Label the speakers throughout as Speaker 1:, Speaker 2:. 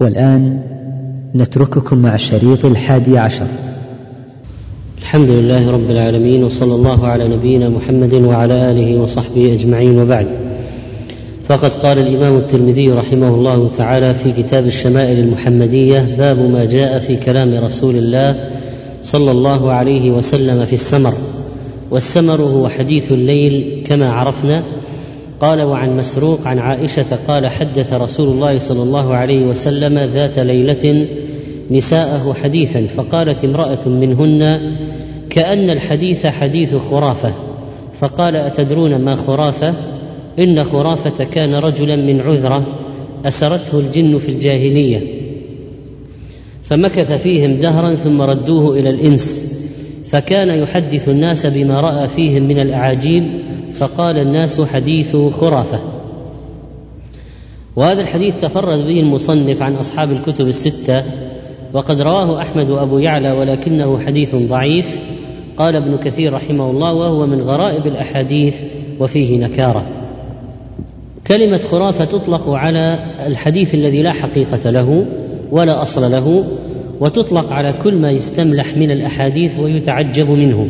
Speaker 1: والآن نترككم مع الشريط الحادي عشر.
Speaker 2: الحمد لله رب العالمين وصلى الله على نبينا محمد وعلى آله وصحبه أجمعين وبعد. فقد قال الإمام الترمذي رحمه الله تعالى في كتاب الشمائل المحمدية باب ما جاء في كلام رسول الله صلى الله عليه وسلم في السمر. والسمر هو حديث الليل كما عرفنا قال وعن مسروق عن عائشة قال حدث رسول الله صلى الله عليه وسلم ذات ليلة نساءه حديثا فقالت امرأة منهن كأن الحديث حديث خرافة فقال أتدرون ما خرافة؟ إن خرافة كان رجلا من عذرة أسرته الجن في الجاهلية فمكث فيهم دهرا ثم ردوه إلى الإنس فكان يحدث الناس بما رأى فيهم من الأعاجيب فقال الناس حديث خرافة. وهذا الحديث تفرد به المصنف عن أصحاب الكتب الستة وقد رواه أحمد وأبو يعلى ولكنه حديث ضعيف. قال ابن كثير رحمه الله وهو من غرائب الأحاديث وفيه نكارة. كلمة خرافة تطلق على الحديث الذي لا حقيقة له ولا أصل له وتطلق على كل ما يستملح من الأحاديث ويتعجب منه.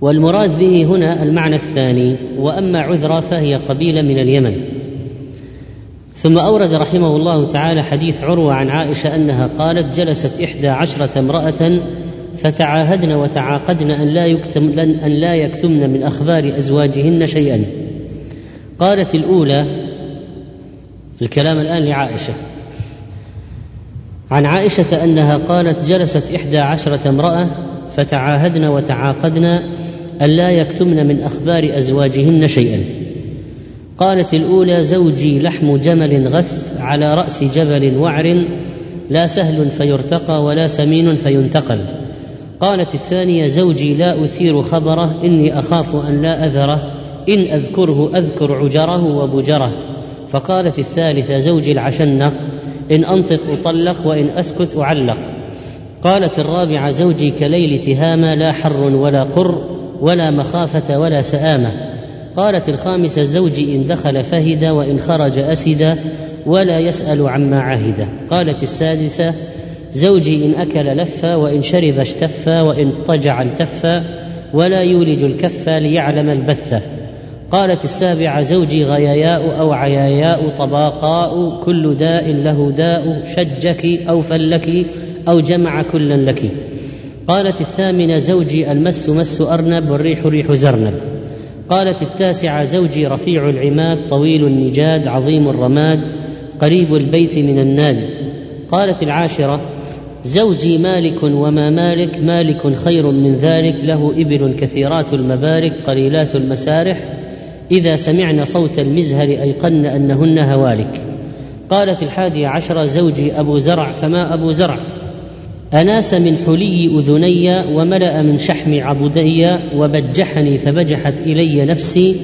Speaker 2: والمراد به هنا المعنى الثاني وأما عذرا فهي قبيلة من اليمن. ثم أورد رحمه الله تعالى حديث عروة عن عائشة أنها قالت جلست إحدى عشرة امرأة فتعاهدن وتعاقدن أن لا يكتم أن لا يكتمن من أخبار أزواجهن شيئا. قالت الأولى الكلام الآن لعائشة. عن عائشة أنها قالت جلست إحدى عشرة امرأة فتعاهدن وتعاقدن أن لا يكتمن من أخبار أزواجهن شيئا. قالت الأولى زوجي لحم جمل غث على رأس جبل وعر لا سهل فيرتقى ولا سمين فينتقل. قالت الثانية زوجي لا أثير خبره إني أخاف أن لا أذره إن أذكره أذكر عجره وبجره. فقالت الثالثة زوجي العشنق إن أنطق أطلق وإن أسكت أعلق. قالت الرابعة زوجي كليل تهامه لا حر ولا قر ولا مخافة ولا سآمة. قالت الخامسه زوجي إن دخل فهد وإن خرج أسد ولا يسأل عما عهد. قالت السادسة زوجي إن أكل لف وإن شرب اشتف وإن طجع التف ولا يولج الكف ليعلم البث. قالت السابعة زوجي غياياء أو عياياء طباقاء كل داء له داء شجك أو فلك أو جمع كلا لك. قالت الثامنة زوجي المس مس أرنب والريح ريح زرنب. قالت التاسعة زوجي رفيع العماد طويل النجاد عظيم الرماد قريب البيت من النادي قالت العاشرة زوجي مالك وما مالك مالك خير من ذلك له إبل كثيرات المبارك قليلات المسارح. إذا سمعن صوت المزهر أيقن أنهن هوالك. قالت الحادية عشرة زوجي أبو زرع فما أبو زرع؟ أناس من حلي أذني وملأ من شحم عضدي وبجحني فبجحت إلي نفسي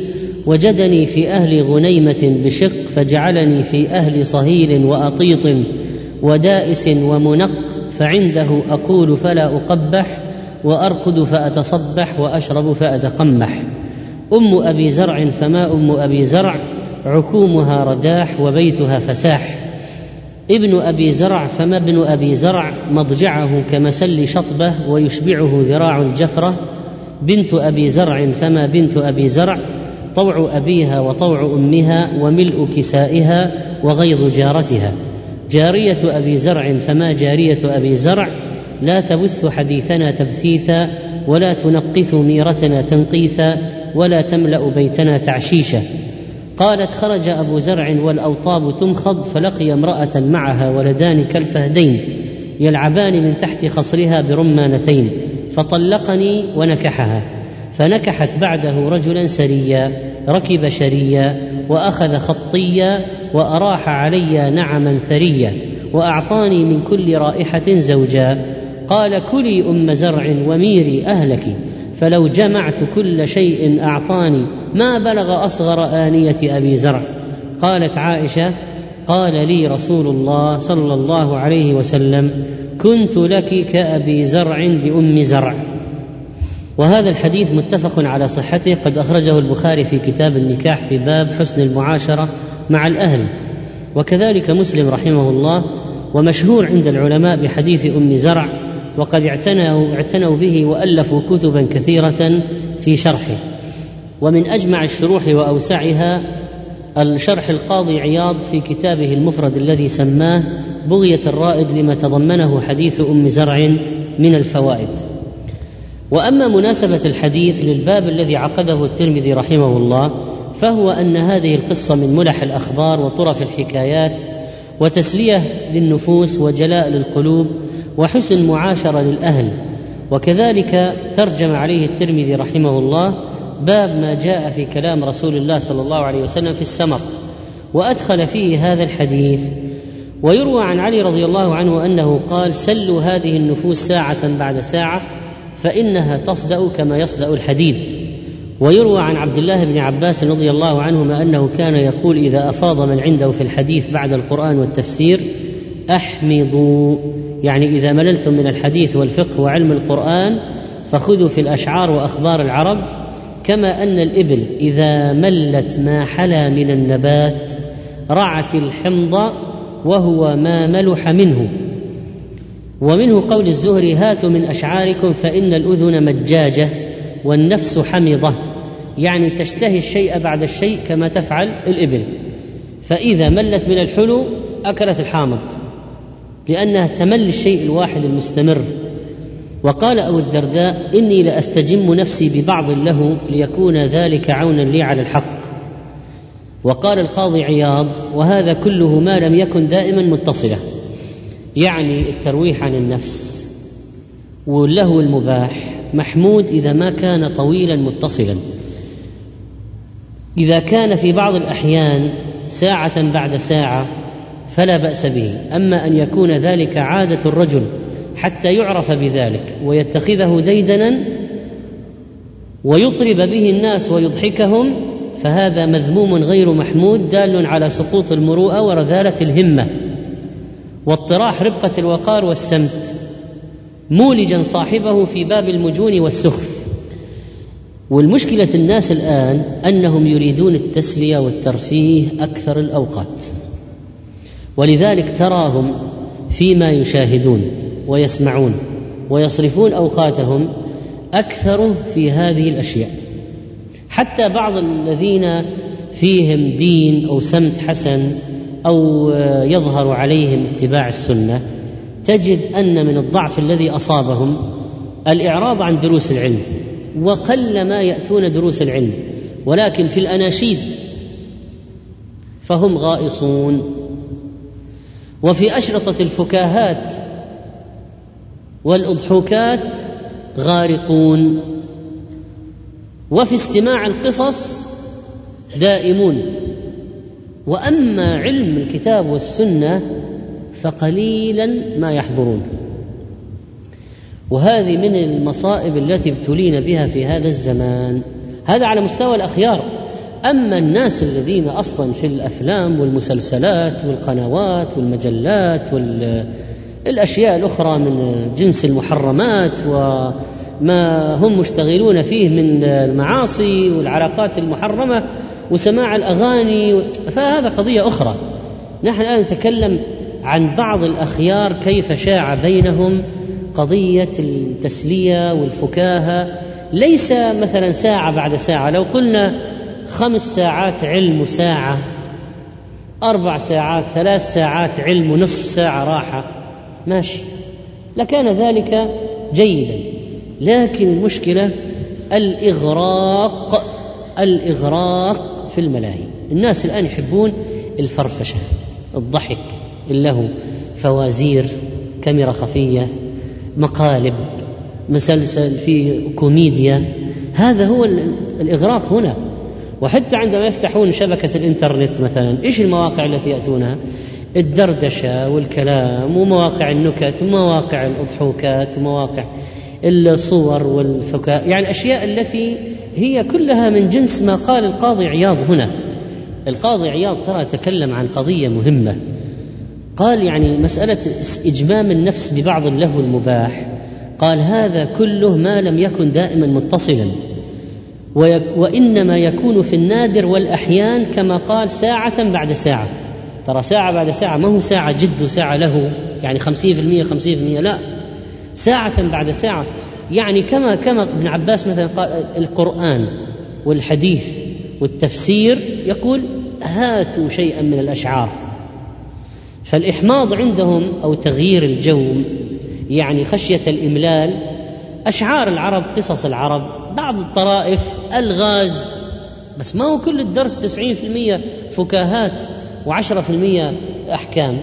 Speaker 2: وجدني في أهل غنيمة بشق فجعلني في أهل صهيل وأطيط ودائس ومنق فعنده أقول فلا أقبح وأرقد فأتصبح وأشرب فأتقمح. أم أبي زرع فما أم أبي زرع عكومها رداح وبيتها فساح. ابن أبي زرع فما ابن أبي زرع مضجعه كمسل شطبه ويشبعه ذراع الجفرة؟ بنت أبي زرع فما بنت أبي زرع؟ طوع أبيها وطوع أمها وملء كسائها وغيظ جارتها. جارية أبي زرع فما جارية أبي زرع؟ لا تبث حديثنا تبثيثا ولا تنقث ميرتنا تنقيثا ولا تملأ بيتنا تعشيشا. قالت خرج أبو زرع والأوطاب تمخض فلقي امرأة معها ولدان كالفهدين يلعبان من تحت خصرها برمانتين فطلقني ونكحها فنكحت بعده رجلا سريا ركب شريا وأخذ خطيا وأراح علي نعما ثريا وأعطاني من كل رائحة زوجا قال كلي أم زرع وميري اهلك فلو جمعت كل شيء أعطاني ما بلغ أصغر آنية أبي زرع. قالت عائشة قال لي رسول الله صلى الله عليه وسلم كنت لك كأبي زرع لام زرع. وهذا الحديث متفق على صحته قد أخرجه البخاري في كتاب النكاح في باب حسن المعاشرة مع الأهل. وكذلك مسلم رحمه الله ومشهور عند العلماء بحديث أم زرع وقد اعتنوا اعتنوا به وألفوا كتبا كثيرة في شرحه. ومن أجمع الشروح وأوسعها الشرح القاضي عياض في كتابه المفرد الذي سماه بغية الرائد لما تضمنه حديث أم زرع من الفوائد. وأما مناسبة الحديث للباب الذي عقده الترمذي رحمه الله فهو أن هذه القصة من ملح الأخبار وطرف الحكايات وتسلية للنفوس وجلاء للقلوب وحسن معاشرة للأهل. وكذلك ترجم عليه الترمذي رحمه الله باب ما جاء في كلام رسول الله صلى الله عليه وسلم في السمر وأدخل فيه هذا الحديث. ويروى عن علي رضي الله عنه أنه قال سلوا هذه النفوس ساعة بعد ساعة فإنها تصدأ كما يصدأ الحديد. ويروى عن عبد الله بن عباس رضي الله عنهما أنه كان يقول إذا أفاض من عنده في الحديث بعد القرآن والتفسير أحمضوا. يعني إذا مللتم من الحديث والفقه وعلم القرآن فخذوا في الأشعار وأخبار العرب كما أن الإبل إذا ملت ما حلا من النبات رعت الحمض وهو ما ملح منه. ومنه قول الزهري هاتوا من أشعاركم فإن الأذن مجاجة والنفس حمضة. يعني تشتهي الشيء بعد الشيء كما تفعل الإبل. فإذا ملت من الحلو أكلت الحامض. لأنها تمل الشيء الواحد المستمر. وقال أبو الدرداء إني لأستجم نفسي ببعض له ليكون ذلك عونا لي على الحق. وقال القاضي عياض وهذا كله ما لم يكن دائما متصلا يعني الترويح عن النفس. واللهو المباح محمود إذا ما كان طويلا متصلا. إذا كان في بعض الأحيان ساعة بعد ساعة فلا بأس به. أما أن يكون ذلك عادة الرجل حتى يعرف بذلك ويتخذه ديدنا ويطرب به الناس ويضحكهم فهذا مذموم غير محمود دال على سقوط المروءة ورذالة الهمة. واطراح ربقة الوقار والسمت مولجا صاحبه في باب المجون والسخف. والمشكلة الناس الآن أنهم يريدون التسلية والترفيه أكثر الأوقات. ولذلك تراهم فيما يشاهدون ويسمعون ويصرفون أوقاتهم أكثر في هذه الأشياء. حتى بعض الذين فيهم دين أو سمت حسن أو يظهر عليهم اتباع السنة تجد أن من الضعف الذي أصابهم الإعراض عن دروس العلم وقل ما يأتون دروس العلم ولكن في الأناشيد فهم غائصون. وفي أشرطة الفكاهات والأضحوكات غارقون وفي استماع القصص دائمون. وأما علم الكتاب والسنة فقليلا ما يحضرون. وهذه من المصائب التي ابتلينا بها في هذا الزمان. هذا على مستوى الأخيار. أما الناس الذين أصلا في الأفلام والمسلسلات والقنوات والمجلات والاشياء الأخرى من جنس المحرمات وما هم مشتغلون فيه من المعاصي والعلاقات المحرمة وسماع الأغاني فهذا قضية أخرى. نحن الآن نتكلم عن بعض الأخيار كيف شاع بينهم قضية التسلية والفكاهة. ليس مثلا ساعة بعد ساعة. لو قلنا خمس ساعات علم وساعه أربع ساعات ثلاث ساعات علم ونصف ساعة راحة. ماشي. لكان ذلك جيدا. لكن المشكلة الإغراق الإغراق في الملاهي. الناس الآن يحبون الفرفشة الضحك اللهو فوازير كاميرا خفية مقالب مسلسل فيه كوميديا. هذا هو الإغراق هنا. وحتى عندما يفتحون شبكة الإنترنت مثلا إيش المواقع التي يأتونها؟ الدردشة والكلام ومواقع النكت ومواقع الأضحوكات ومواقع الصور والفكاهه يعني الاشياء التي هي كلها من جنس ما قال القاضي عياض هنا. القاضي عياض ترى تكلم عن قضية مهمة. قال يعني مسألة إجمام النفس ببعض اللهو المباح. قال هذا كله ما لم يكن دائما متصلا. وإنما يكون في النادر والأحيان كما قال ساعة بعد ساعة. ترى ساعة بعد ساعة ما هو ساعة جد وساعة له يعني خمسين في المية خمسين في المية لا. ساعة بعد ساعة يعني كما كما ابن عباس مثلا قال القرآن والحديث والتفسير يقول هاتوا شيئا من الأشعار. فالإحماض عندهم أو تغيير الجو يعني خشية الإملال أشعار العرب قصص العرب بعض الطرائف الغاز بس ما هو كل الدرس تسعين في المية فكاهات وعشرة في المية أحكام.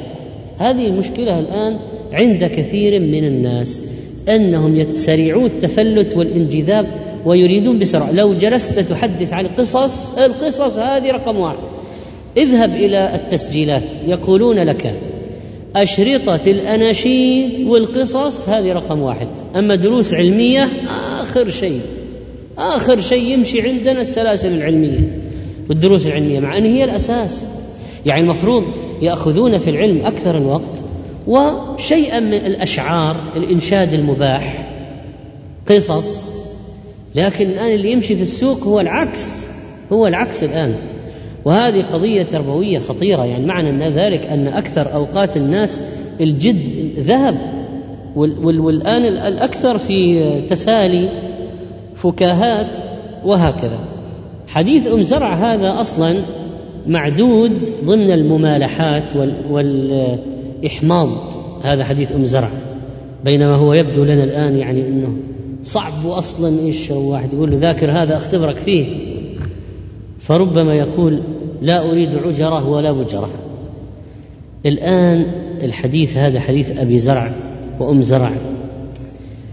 Speaker 2: هذه المشكلة الآن عند كثير من الناس أنهم يتسرعون التفلت والانجذاب ويريدون بسرعة. لو جلست تحدث عن قصص القصص هذه رقم واحد. اذهب إلى التسجيلات. يقولون لك أشرطة الأناشيد والقصص هذه رقم واحد. أما دروس علمية آخر شيء. آخر شيء يمشي عندنا السلاسل العلمية والدروس العلمية مع أن هي الأساس. يعني المفروض يأخذون في العلم أكثر الوقت وشيئا من الأشعار الإنشاد المباح قصص. لكن الآن اللي يمشي في السوق هو العكس هو العكس الآن. وهذه قضية تربوية خطيرة. يعني معنى أن ذلك أن أكثر أوقات الناس الجد ذهب والآن الأكثر في تسالي فكاهات وهكذا. حديث أم زرع هذا أصلا معدود ضمن الممالحات والإحماض. هذا حديث أم زرع بينما هو يبدو لنا الآن يعني أنه صعب أصلا إيش واحد يقول له ذاكر هذا أختبرك فيه. فربما يقول لا أريد عجرة ولا بجرة الآن الحديث هذا حديث أبي زرع وأم زرع.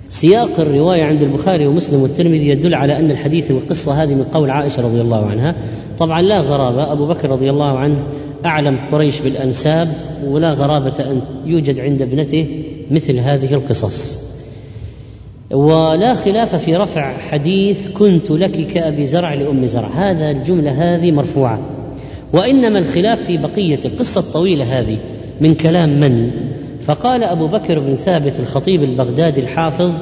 Speaker 2: سياق الرواية عند البخاري ومسلم والترمذي يدل على أن الحديث والقصة هذه من قول عائشة رضي الله عنها. طبعا لا غرابة أبو بكر رضي الله عنه أعلم قريش بالأنساب ولا غرابة أن يوجد عند ابنته مثل هذه القصص. ولا خلاف في رفع حديث كنت لك كأبي زرع لأم زرع. هذا الجملة هذه مرفوعة. وإنما الخلاف في بقية القصة الطويلة هذه. من كلام من؟ فقال أبو بكر بن ثابت الخطيب البغدادي الحافظ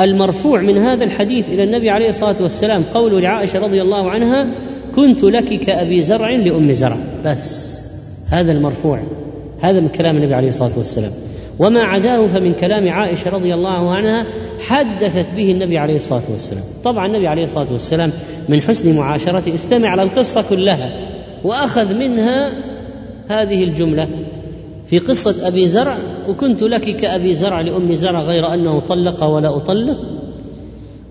Speaker 2: المرفوع من هذا الحديث إلى النبي عليه الصلاة والسلام قول لعائشة رضي الله عنها كنت لك كأبي زرع لأم زرع. بس. هذا المرفوع. هذا من كلام النبي عليه الصلاة والسلام. وما عداه فمن كلام عائشة رضي الله عنها حدثت به النبي عليه الصلاة والسلام. طبعا النبي عليه الصلاة والسلام من حسن معاشرته استمع على القصة كلها. وأخذ منها هذه الجملة في قصة أبي زرع وكنت لك كأبي زرع لأم زرع غير أنه طلق ولا أطلق.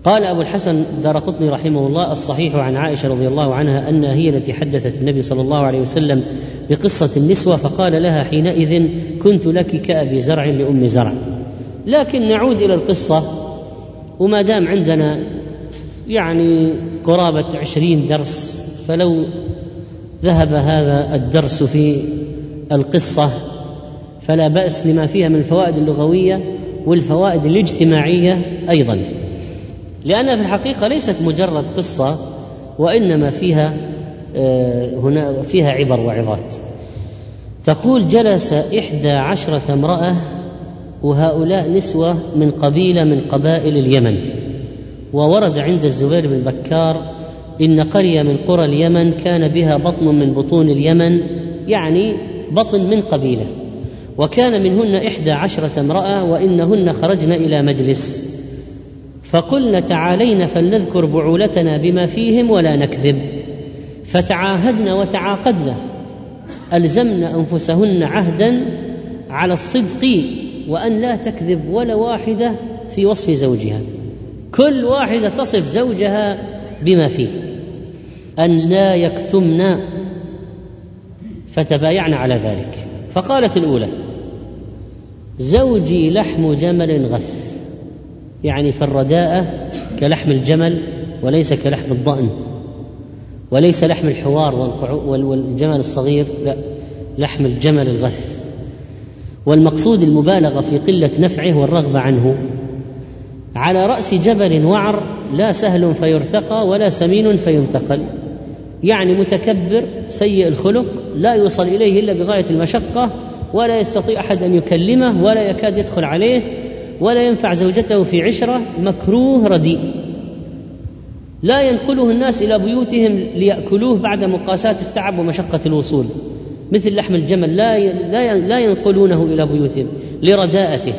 Speaker 2: قال أبو الحسن دار قطني رحمه الله الصحيح عن عائشة رضي الله عنها أنها هي التي حدثت النبي صلى الله عليه وسلم بقصة النسوة فقال لها حينئذ كنت لك كأبي زرع لأم زرع. لكن نعود إلى القصة وما دام عندنا يعني قرابة عشرين درس فلو ذهب هذا الدرس في القصة فلا بأس لما فيها من الفوائد اللغوية والفوائد الاجتماعية أيضا. لأنها في الحقيقة ليست مجرد قصة وإنما فيها آه، هنا فيها عبر وعظات. تقول جلس إحدى عشرة امرأة وهؤلاء نسوة من قبيلة من قبائل اليمن وورد عند الزبير بن بكار إن قرية من قرى اليمن كان بها بطن من بطون اليمن يعني بطن من قبيلة. وكان منهن إحدى عشرة امرأة وإنهن خرجن إلى مجلس. فقلن تعالين فلنذكر بعولتنا بما فيهم ولا نكذب. فتعاهدن وتعاقدن. ألزمن أنفسهن عهدا على الصدق وأن لا تكذب ولا واحدة في وصف زوجها. كل واحدة تصف زوجها بما فيه أن لا يكتمن فتبايعن على ذلك. فقالت الأولى زوجي لحم جمل غث يعني فالرداءة كلحم الجمل وليس كلحم الضأن وليس لحم الحوار والجمل الصغير لا لحم الجمل الغث. والمقصود المبالغة في قلة نفعه والرغبة عنه على رأس جبل وعر لا سهل فيرتقى ولا سمين فينتقل. يعني متكبر سيء الخلق لا يوصل إليه إلا بغاية المشقة ولا يستطيع أحد أن يكلمه ولا يكاد يدخل عليه ولا ينفع زوجته في عشرة مكروه رديء. لا ينقله الناس إلى بيوتهم ليأكلوه بعد مقاساة التعب ومشقة الوصول. مثل لحم الجمل لا لا لا ينقلونه إلى بيوتهم لرداءته.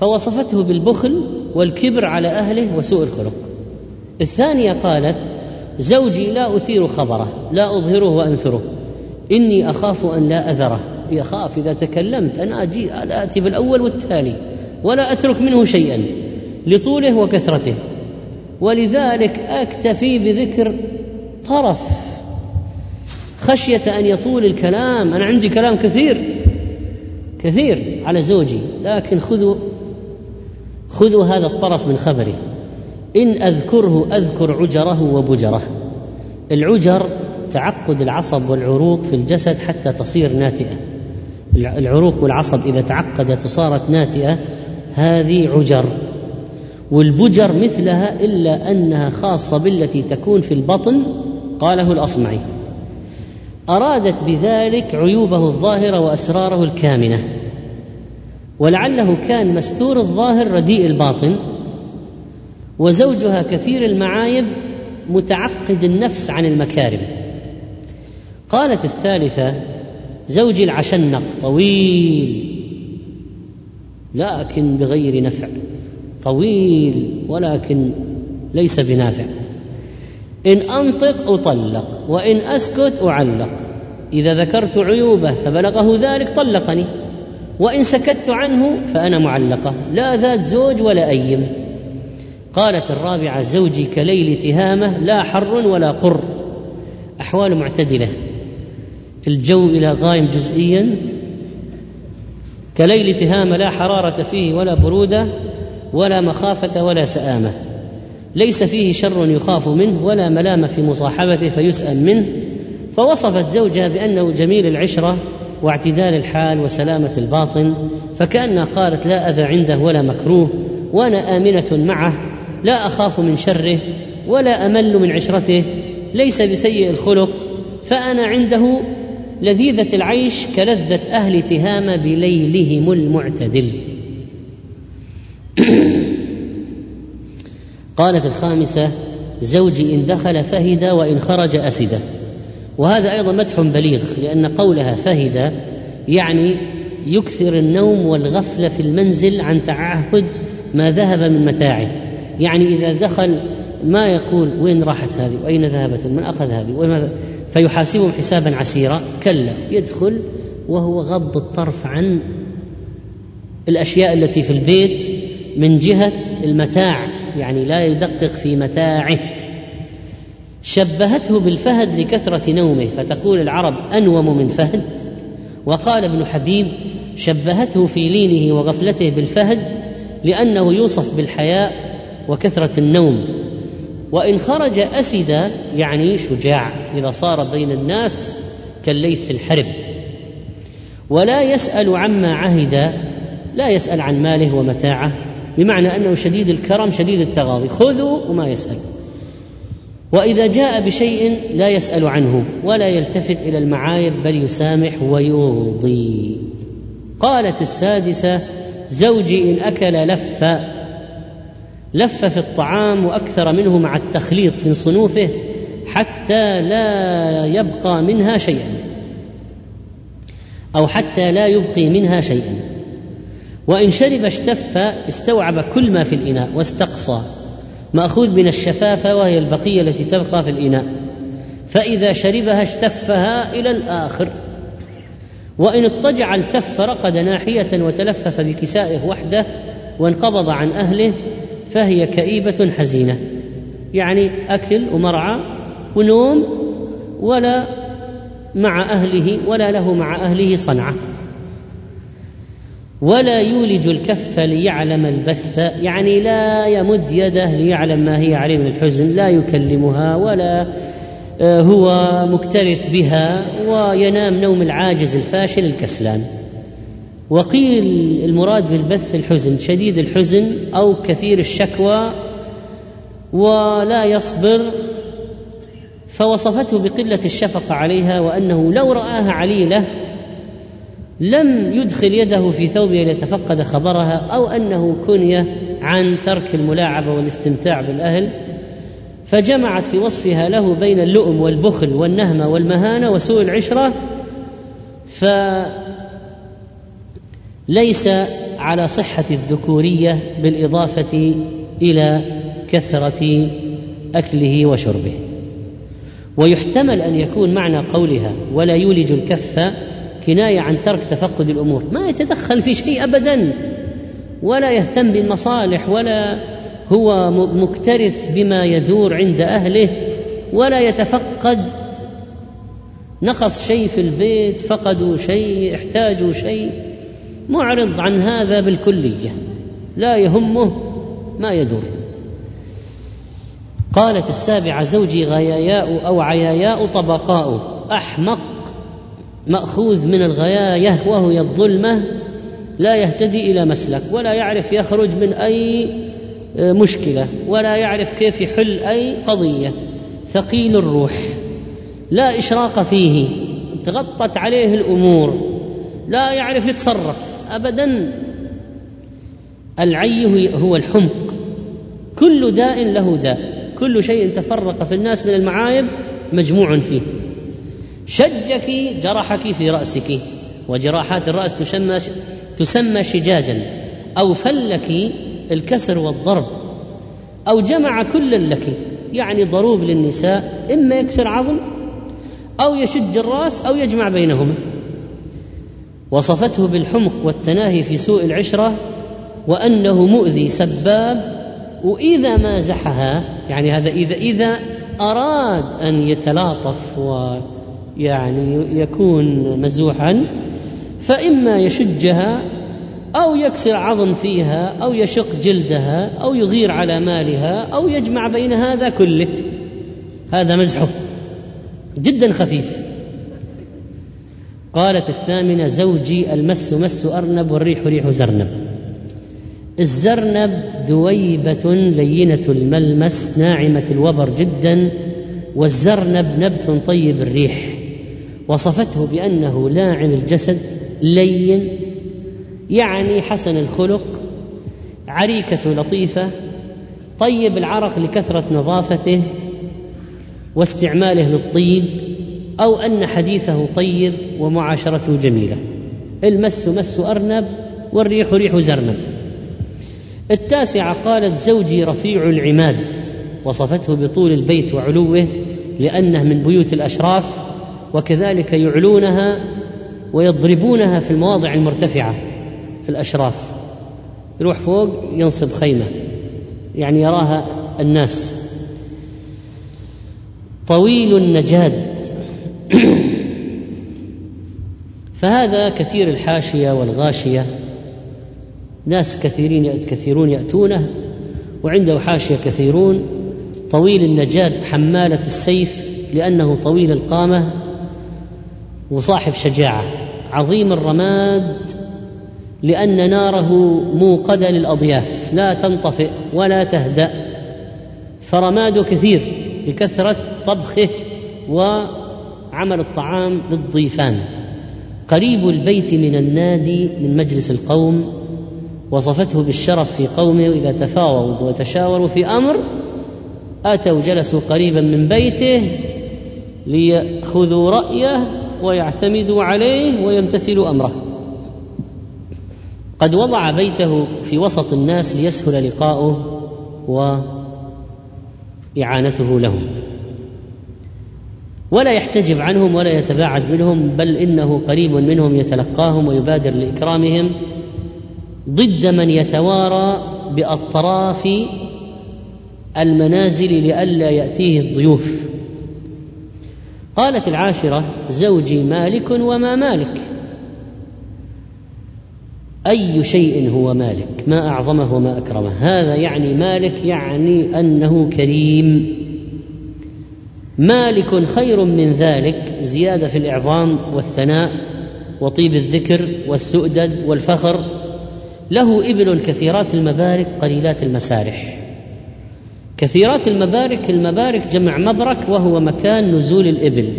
Speaker 2: فوصفته بالبخل والكبر على أهله وسوء الخلق. الثانية قالت زوجي لا أثير خبره لا أظهره وأنثره. إني أخاف أن لا أذره. يخاف إذا تكلمت أنا أجي لا أتي بالأول والتالي ولا أترك منه شيئا لطوله وكثرته. ولذلك أكتفي بذكر طرف خشية أن يطول الكلام. أنا عندي كلام كثير كثير على زوجي لكن خذوا خذوا هذا الطرف من خبره إن أذكره أذكر عجره وبجره. العجر تعقد العصب والعروق في الجسد حتى تصير ناتئة. العروق والعصب إذا تعقدت وصارت ناتئة هذه عجر. والبجر مثلها إلا أنها خاصة بالتي تكون في البطن قاله الأصمعي. أرادت بذلك عيوبه الظاهرة وأسراره الكامنة. ولعله كان مستور الظاهر رديء الباطن. وزوجها كثير المعايب متعقد النفس عن المكارم. قالت الثالثة زوجي العشنق طويل لكن بغير نفع طويل ولكن ليس بنافع. إن أنطق أطلق وإن أسكت أعلق. إذا ذكرت عيوبه فبلغه ذلك طلقني وإن سكت عنه فأنا معلقة. لا ذات زوج ولا ايم قالت الرابعة زوجي كليل تهامه لا حر ولا قر. أحوال معتدلة. الجو إلى غايم جزئيا. كليل تهامه لا حرارة فيه ولا برودة ولا مخافة ولا سآمة. ليس فيه شر يخاف منه ولا ملامة في مصاحبته فيسأم منه. فوصفت زوجها بأنه جميل العشرة واعتدال الحال وسلامة الباطن. فكأنها قالت لا أذى عنده ولا مكروه وأنا آمنة معه. لا أخاف من شره ولا أمل من عشرته ليس بسيء الخلق فأنا عنده لذيذة العيش كلذة أهل تهامة بليلهم المعتدل. قالت الخامسة زوجي إن دخل فهد وإن خرج أسد. وهذا أيضا مدح بليغ لأن قولها فهد يعني يكثر النوم والغفلة في المنزل عن تعهد ما ذهب من متاعه. يعني إذا دخل ما يقول وين راحت هذه وأين ذهبت من أخذ هذه وين فيحاسبهم حسابا عسيرا. كلا يدخل وهو غض الطرف عن الأشياء التي في البيت من جهة المتاع يعني لا يدقق في متاعه. شبهته بالفهد لكثرة نومه فتقول العرب أنوم من فهد. وقال ابن حبيب شبهته في لينه وغفلته بالفهد لأنه يوصف بالحياء وكثرة النوم. وإن خرج أسد يعني شجاع إذا صار بين الناس كالليث في الحرب. ولا يسأل عما عهد لا يسأل عن ماله ومتاعه بمعنى أنه شديد الكرم شديد التغاضي. خذوا وما يسأل. وإذا جاء بشيء لا يسأل عنه ولا يلتفت إلى المعايب بل يسامح ويغضي قالت السادسة زوجي إن أكل لف لف في الطعام وأكثر منه مع التخليط في صنوفه حتى لا يبقى منها شيئا. أو حتى لا يبقي منها شيئا. وإن شرب اشتف استوعب كل ما في الإناء واستقصى. مأخوذ من الشفافة وهي البقية التي تبقى في الإناء. فإذا شربها اشتفها إلى الآخر. وإن اضطجع التف رقد ناحية وتلفف بكسائه وحده وانقبض عن أهله فهي كئيبة حزينة. يعني أكل ومرعى ونوم ولا مع أهله ولا له مع أهله صنعة. ولا يولج الكف ليعلم البث. يعني لا يمد يده ليعلم ما هي عليه من الحزن. لا يكلمها ولا آه، هو مكترث بها وينام نوم العاجز الفاشل الكسلان. وقيل المراد بالبث الحزن شديد الحزن أو كثير الشكوى ولا يصبر فوصفته بقلة الشفقه عليها وأنه لو رآها عليلة لم يدخل يده في ثوبه ليتفقد خبرها أو أنه كني عن ترك الملاعبة والاستمتاع بالأهل فجمعت في وصفها له بين اللؤم والبخل والنهمة والمهانة وسوء العشرة فليس على صحة الذكورية بالإضافة إلى كثرة أكله وشربه. ويحتمل أن يكون معنى قولها ولا يولج الكف كناية عن ترك تفقد الأمور. ما يتدخل في شيء أبدا. ولا يهتم بالمصالح ولا هو مكترث بما يدور عند أهله ولا يتفقد. نقص شيء في البيت فقدوا شيء احتاجوا شيء. معرض عن هذا بالكلية لا يهمه ما يدور. قالت السابعة زوجي غياياء أو عياياء طبقاء أحمق مأخوذ من الغياية وهي الظلمه لا يهتدي إلى مسلك ولا يعرف يخرج من أي مشكلة ولا يعرف كيف يحل أي قضية. ثقيل الروح لا إشراق فيه تغطت عليه الأمور لا يعرف يتصرف. ابدا. العي هو الحمق. كل داء له داء. كل شيء تفرق في الناس من المعايب مجموع فيه. شجك جرحك في رأسك. وجراحات الرأس تسمى تسمى شجاجا. أو فلك الكسر والضرب. أو جمع كلا لك. يعني ضروب للنساء. إما يكسر عظم أو يشج الرأس أو يجمع بينهما. وصفته بالحمق والتناهي في سوء العشرة وأنه مؤذي سباب وإذا مازحها يعني هذا إذا إذا أراد أن يتلاطف ويعني يكون مزوحا فإما يشجها أو يكسر عظم فيها أو يشق جلدها أو يغير على مالها أو يجمع بين هذا كله. هذا مزحه جدا خفيف. قالت الثامنة زوجي المس مس أرنب والريح ريح زرنب. الزرنب دويبة لينة الملمس ناعمة الوبر جدا والزرنب نبت طيب الريح. وصفته بأنه لاعن الجسد لين يعني حسن الخلق عريكة لطيفة طيب العرق لكثرة نظافته واستعماله للطيب أو أن حديثه طيب ومعاشرته جميلة. المس مس أرنب والريح ريح زرنب. التاسعة قالت زوجي رفيع العماد وصفته بطول البيت وعلوه لأنه من بيوت الأشراف وكذلك يعلونها ويضربونها في المواضع المرتفعة الأشراف. يروح فوق ينصب خيمة يعني يراها الناس. طويل النجاد فهذا كثير الحاشية والغاشية. ناس كثيرين كثيرون يأتونه وعنده حاشية كثيرون. طويل النجاد حمالة السيف لأنه طويل القامة وصاحب شجاعة. عظيم الرماد لأن ناره موقدة للأضياف. لا تنطفئ ولا تهدأ. فرماده كثير لكثرة طبخه وعمل الطعام للضيفان. قريب البيت من النادي من مجلس القوم وصفته بالشرف في قومه إذا تفاوضوا وتشاوروا في أمر أتوا جلسوا قريبا من بيته ليأخذوا رأيه ويعتمدوا عليه ويمتثلوا أمره. قد وضع بيته في وسط الناس ليسهل لقاؤه وإعانته لهم. ولا يحتجب عنهم ولا يتباعد منهم بل إنه قريب منهم يتلقاهم ويبادر لإكرامهم ضد من يتوارى بأطراف المنازل لئلا يأتيه الضيوف. قالت العاشرة زوجي مالك وما مالك؟ أي شيء هو مالك؟ ما أعظمه وما أكرمه. هذا يعني مالك يعني أنه كريم. مالك خير من ذلك زيادة في الإعظام والثناء وطيب الذكر والسؤدد والفخر. له إبل كثيرات المبارك قليلات المسارح. كثيرات المبارك المبارك جمع مبرك وهو مكان نزول الإبل.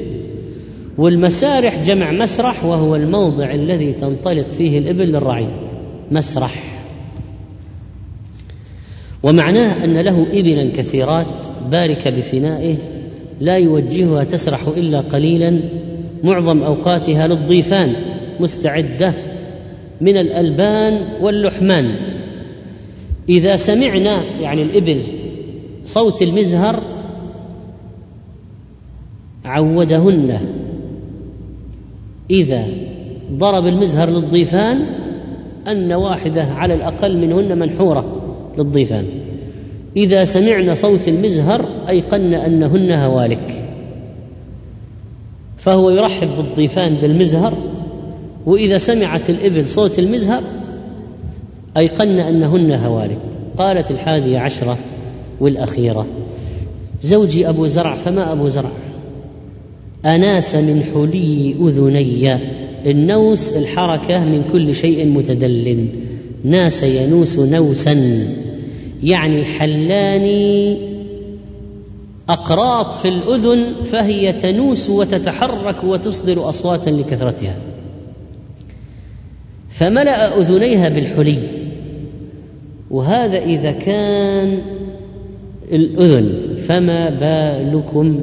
Speaker 2: والمسارح جمع مسرح وهو الموضع الذي تنطلق فيه الإبل للرعي. مسرح. ومعناه أن له إبلا كثيرات بارك بفنائه لا يوجهها تسرح إلا قليلا. معظم أوقاتها للضيفان مستعدة من الألبان واللحمان. إذا سمعنا يعني الإبل صوت المزهر عودهن. إذا ضرب المزهر للضيفان أن واحدة على الأقل منهن منحورة للضيفان. إذا سمعن صوت المزهر أيقن أنهن هوالك. فهو يرحب بالضيفان بالمزهر وإذا سمعت الإبل صوت المزهر أيقن أنهن هوالك. قالت الحادية عشرة والأخيرة زوجي أبو زرع فما أبو زرع؟ أناس من حلي أذني النوس الحركة من كل شيء متدل ناس ينوس نوسا. يعني حلاني أقراط في الأذن فهي تنوس وتتحرك وتصدر أصواتا لكثرتها. فملأ أذنيها بالحلي وهذا إذا كان الأذن فما بالكم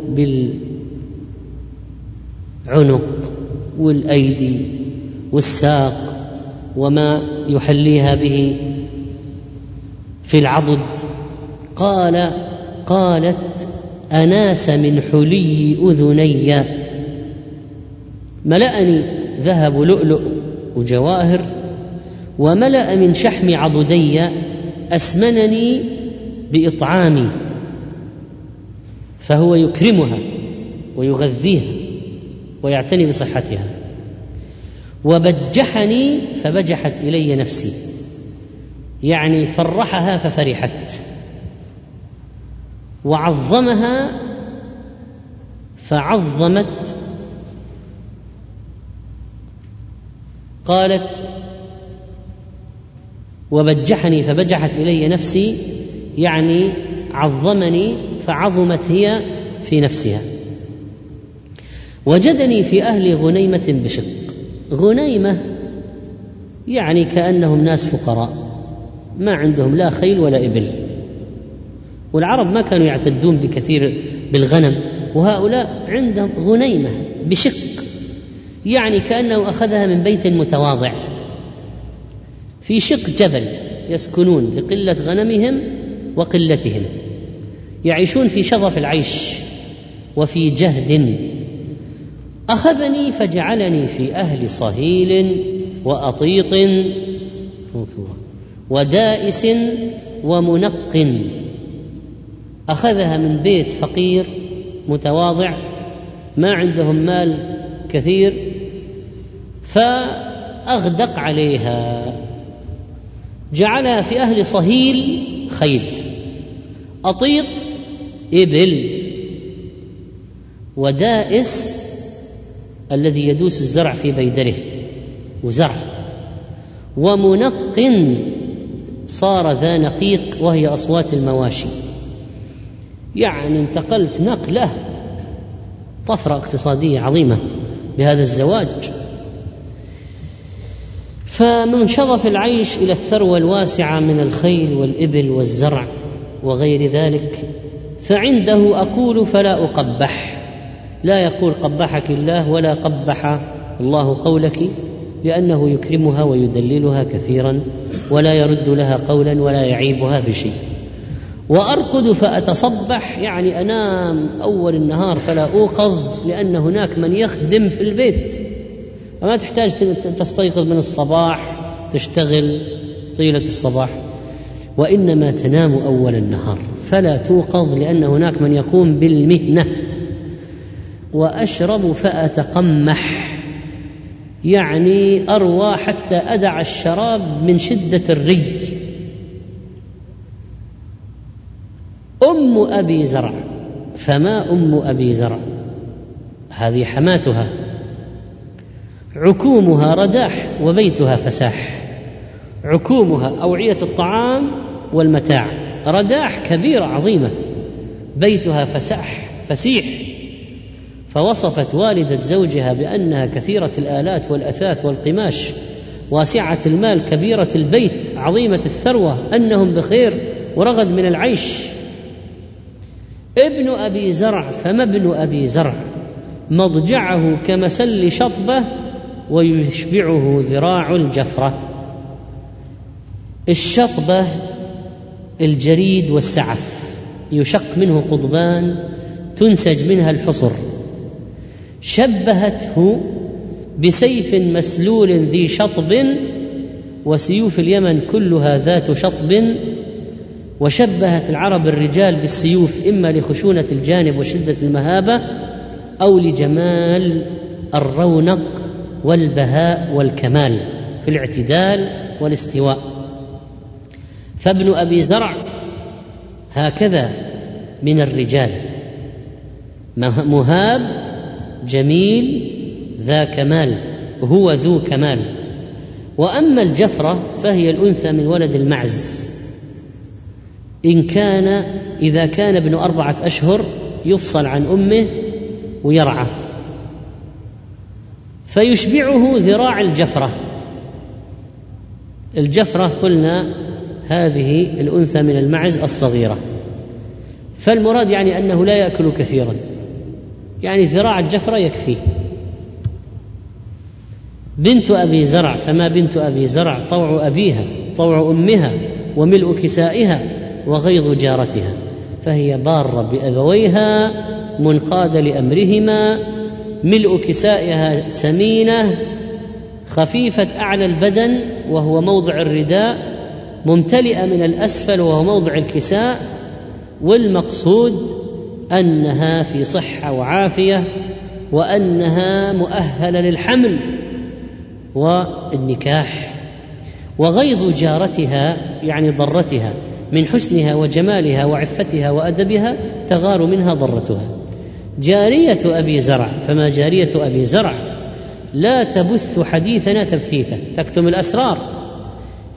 Speaker 2: بالعنق والأيدي والساق وما يحليها به في العضد. قال قالت أناس من حلي أذني. ملأني ذهب لؤلؤ وجواهر وملأ من شحم عضدي. أسمنني بإطعامي. فهو يكرمها ويغذيها ويعتني بصحتها. وبجحني فبجحت إلي نفسي. يعني فرحها ففرحت. وعظمها فعظمت. قالت وبجحني فبجحت إلي نفسي يعني عظمني فعظمت هي في نفسها. وجدني في أهل غنيمة بشق. غنيمة يعني كأنهم ناس فقراء. ما عندهم لا خيل ولا إبل. والعرب ما كانوا يعتدون بكثير بالغنم وهؤلاء عندهم غنيمة بشق يعني كأنه أخذها من بيت متواضع. في شق جبل يسكنون لقله غنمهم وقلتهم. يعيشون في شظف العيش وفي جهد. أخذني فجعلني في أهل صهيل وأطيط. ودائس ومنق. أخذها من بيت فقير متواضع ما عندهم مال كثير فأغدق عليها. جعلها في أهل صهيل خيل أطيط إبل. ودائس الذي يدوس الزرع في بيدره وزرع. ومنق. صار ذا نقيق وهي أصوات المواشي. يعني انتقلت نقلة طفرة اقتصادية عظيمة بهذا الزواج. فمن شظف العيش إلى الثروة الواسعة من الخيل والإبل والزرع وغير ذلك فعنده أقول فلا أقبح. لا يقول قبحك الله ولا قبح الله قولك لأنه يكرمها ويدللها كثيرا ولا يرد لها قولا ولا يعيبها في شيء. وارقد فأتصبح يعني أنام أول النهار فلا أوقظ لأن هناك من يخدم في البيت. فما تحتاج تستيقظ من الصباح تشتغل طيلة الصباح. وإنما تنام أول النهار. فلا توقظ لأن هناك من يقوم بالمهنة. وأشرب فأتقمح. يعني أروى حتى أدع الشراب من شدة الري. أم أبي زرع فما أم أبي زرع؟ هذه حماتها. عكومها رداح وبيتها فساح. عكومها أوعية الطعام والمتاع رداح كبيرة عظيمة. بيتها فساح فسيح. فوصفت والدة زوجها بأنها كثيرة الآلات والأثاث والقماش واسعة المال كبيرة البيت عظيمة الثروة أنهم بخير ورغد من العيش. ابن أبي زرع فما ابن أبي زرع مضجعه كمسل شطبة ويشبعه ذراع الجفرة. الشطبة الجريد والسعف يشق منه قضبان تنسج منها الحصر. شبهته بسيف مسلول ذي شطب وسيوف اليمن كلها ذات شطب وشبهت العرب الرجال بالسيوف إما لخشونة الجانب وشدة المهابة أو لجمال الرونق والبهاء والكمال في الاعتدال والاستواء. فابن أبي زرع هكذا من الرجال مهاب جميل ذا كمال هو ذو كمال. وأما الجفرة فهي الأنثى من ولد المعز. إن كان إذا كان ابن أربعة أشهر يفصل عن أمه ويرعى. فيشبعه ذراع الجفرة. الجفرة قلنا هذه الأنثى من المعز الصغيرة. فالمراد يعني أنه لا يأكل كثيرا. يعني ذراع الجفرة يكفيه بنت أبي زرع فما بنت أبي زرع؟ طوع أبيها طوع أمها وملء كسائها وغيظ جارتها. فهي بارة بأبويها منقاده لأمرهما ملء كسائها سمينة خفيفة أعلى البدن وهو موضع الرداء ممتلئة من الأسفل وهو موضع الكساء والمقصود أنها في صحة وعافية وأنها مؤهلة للحمل والنكاح وغيظ جارتها يعني ضرتها من حسنها وجمالها وعفتها وأدبها تغار منها ضرتها. جارية أبي زرع فما جارية أبي زرع؟ لا تبث حديثنا تبثيثا. تكتم الأسرار.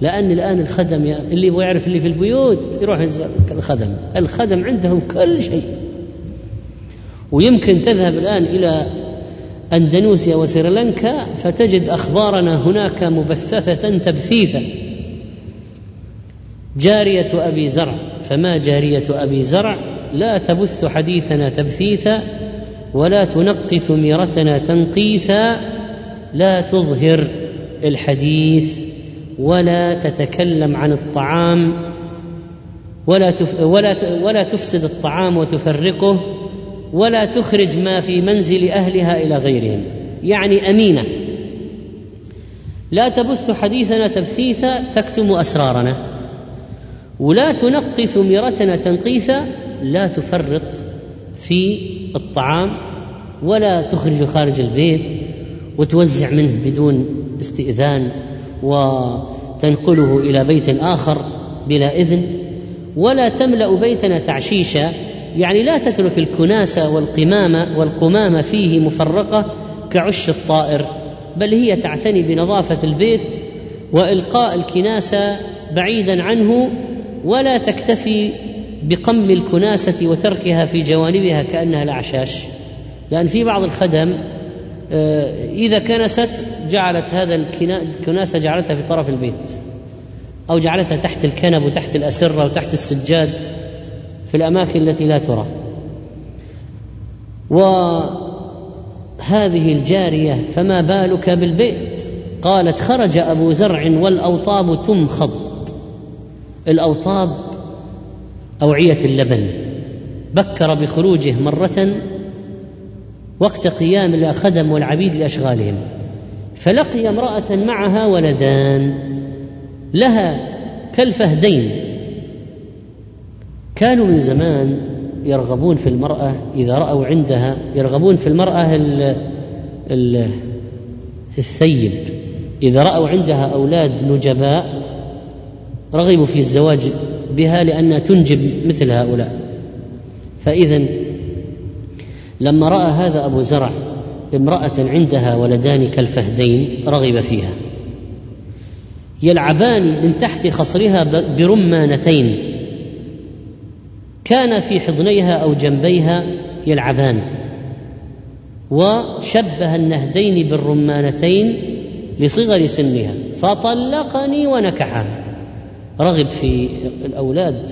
Speaker 2: لأن الآن الخدم اللي يبغى يعرف اللي في البيوت يروح الخدم. الخدم عندهم كل شيء. ويمكن تذهب الآن إلى أندونيسيا وسريلانكا فتجد أخبارنا هناك مبثثة تبثيثا. جارية أبي زرع فما جارية أبي زرع؟ لا تبث حديثنا تبثيثا ولا تنقي ثميرتنا تنقيثا. لا تظهر الحديث ولا تتكلم عن الطعام ولا ولا ولا تفسد الطعام وتفرقه. ولا تخرج ما في منزل أهلها إلى غيرهم. يعني أمينة. لا تبث حديثنا تبثيثا تكتم أسرارنا. ولا تنقي ثمرتنا تنقيثا لا تفرط في الطعام ولا تخرج خارج البيت وتوزع منه بدون استئذان وتنقله إلى بيت آخر بلا إذن. ولا تملأ بيتنا تعشيشا يعني لا تترك الكناسة والقمامة والقمامة فيه مفرقة كعش الطائر بل هي تعتني بنظافة البيت وإلقاء الكناسة بعيدا عنه ولا تكتفي بقم الكناسة وتركها في جوانبها كأنها الأعشاش. لأن في بعض الخدم آه، إذا كنست جعلت هذا الكناسة جعلتها في طرف البيت أو جعلتها تحت الكنب وتحت الأسرة وتحت السجاد. في الأماكن التي لا ترى. وهذه الجارية فما بالك بالبيت؟ قالت خرج أبو زرع والأوطاب تمخض. الأوطاب أوعية اللبن. بكر بخروجه مرة وقت قيام الخدم والعبيد لأشغالهم. فلقي امرأة معها ولدان لها كالفهدين كانوا من زمان يرغبون في المرأة إذا رأوا عندها يرغبون في المرأة ال ال الثيب. إذا رأوا عندها أولاد نجباء رغبوا في الزواج بها لأنها تنجب مثل هؤلاء. فإذا لما رأى هذا أبو زرع امرأة عندها ولدان كالفهدين رغب فيها. يلعبان من تحت خصرها برمانتين. كان في حضنيها أو جنبيها يلعبان وشبه النهدين بالرمانتين لصغر سنها فطلقني ونكحها. رغب في الأولاد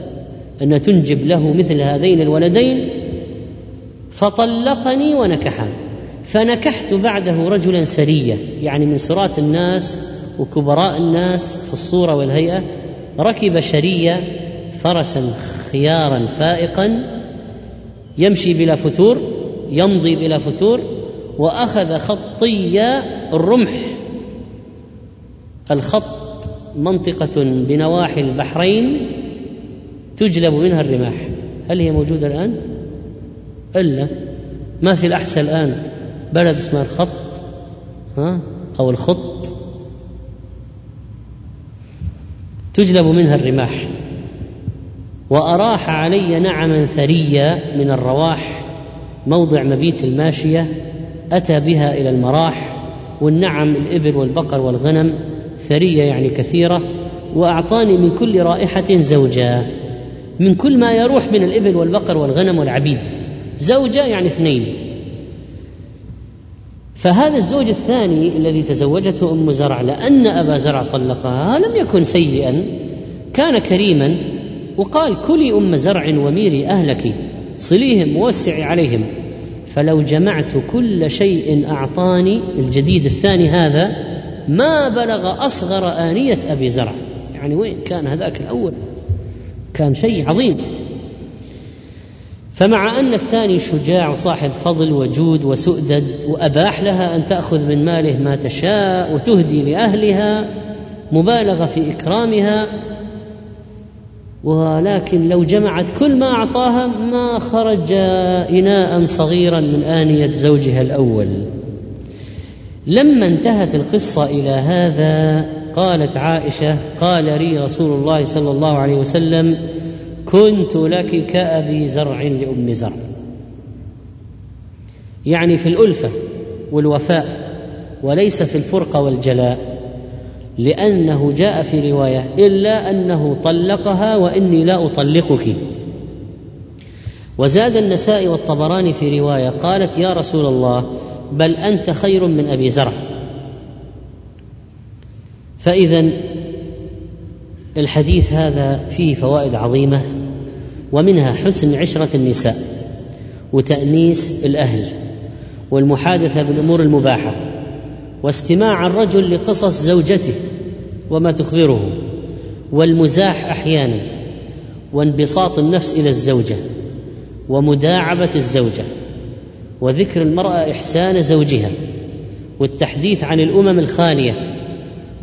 Speaker 2: أن تنجب له مثل هذين الولدين فطلقني ونكحها. فنكحت بعده رجلا سرية يعني من سرات الناس وكبراء الناس في الصورة والهيئة ركب شرية فرسا خيارا فائقا يمشي بلا فتور يمضي بلا فتور وأخذ خطي الرمح. الخط منطقة بنواحي البحرين تجلب منها الرماح. هل هي موجودة الآن؟ إلا. ما في الاحساء الآن. بلد اسمها الخط ها أو الخط. تجلب منها الرماح. وأراح علي نعما ثريا من الرواح موضع مبيت الماشية أتى بها إلى المراح والنعم الابل والبقر والغنم ثريه يعني كثيرة وأعطاني من كل رائحة زوجا. من كل ما يروح من الابل والبقر والغنم والعبيد. زوجه يعني اثنين. فهذا الزوج الثاني الذي تزوجته أم زرع لأن أبا زرع طلقها لم يكن سيئا كان كريما وقال كلي أم زرع وميري أهلك صليهم ووسعي عليهم. فلو جمعت كل شيء أعطاني الجديد الثاني هذا ما بلغ أصغر آنية أبي زرع. يعني وين كان هذاك الأول؟ كان شيء عظيم. فمع أن الثاني شجاع وصاحب فضل وجود وسؤدد وأباح لها أن تأخذ من ماله ما تشاء وتهدي لأهلها مبالغه في إكرامها ولكن لو جمعت كل ما أعطاها ما خرج إناء صغيرا من آنية زوجها الأول. لما انتهت القصة إلى هذا قالت عائشة قال لي رسول الله صلى الله عليه وسلم كنت لك كأبي زرع لأم زرع. يعني في الألفة والوفاء وليس في الفرقة والجلاء. لأنه جاء في رواية إلا أنه طلقها وإني لا أطلقك. وزاد النسائي والطبراني في رواية قالت يا رسول الله بل أنت خير من أبي زرع. فاذا الحديث هذا فيه فوائد عظيمة ومنها حسن عشرة النساء وتأنيس الأهل والمحادثة بالأمور المباحة. واستماع الرجل لقصص زوجته وما تخبره والمزاح أحيانا وانبساط النفس إلى الزوجة ومداعبة الزوجة وذكر المرأة إحسان زوجها والتحديث عن الأمم الخالية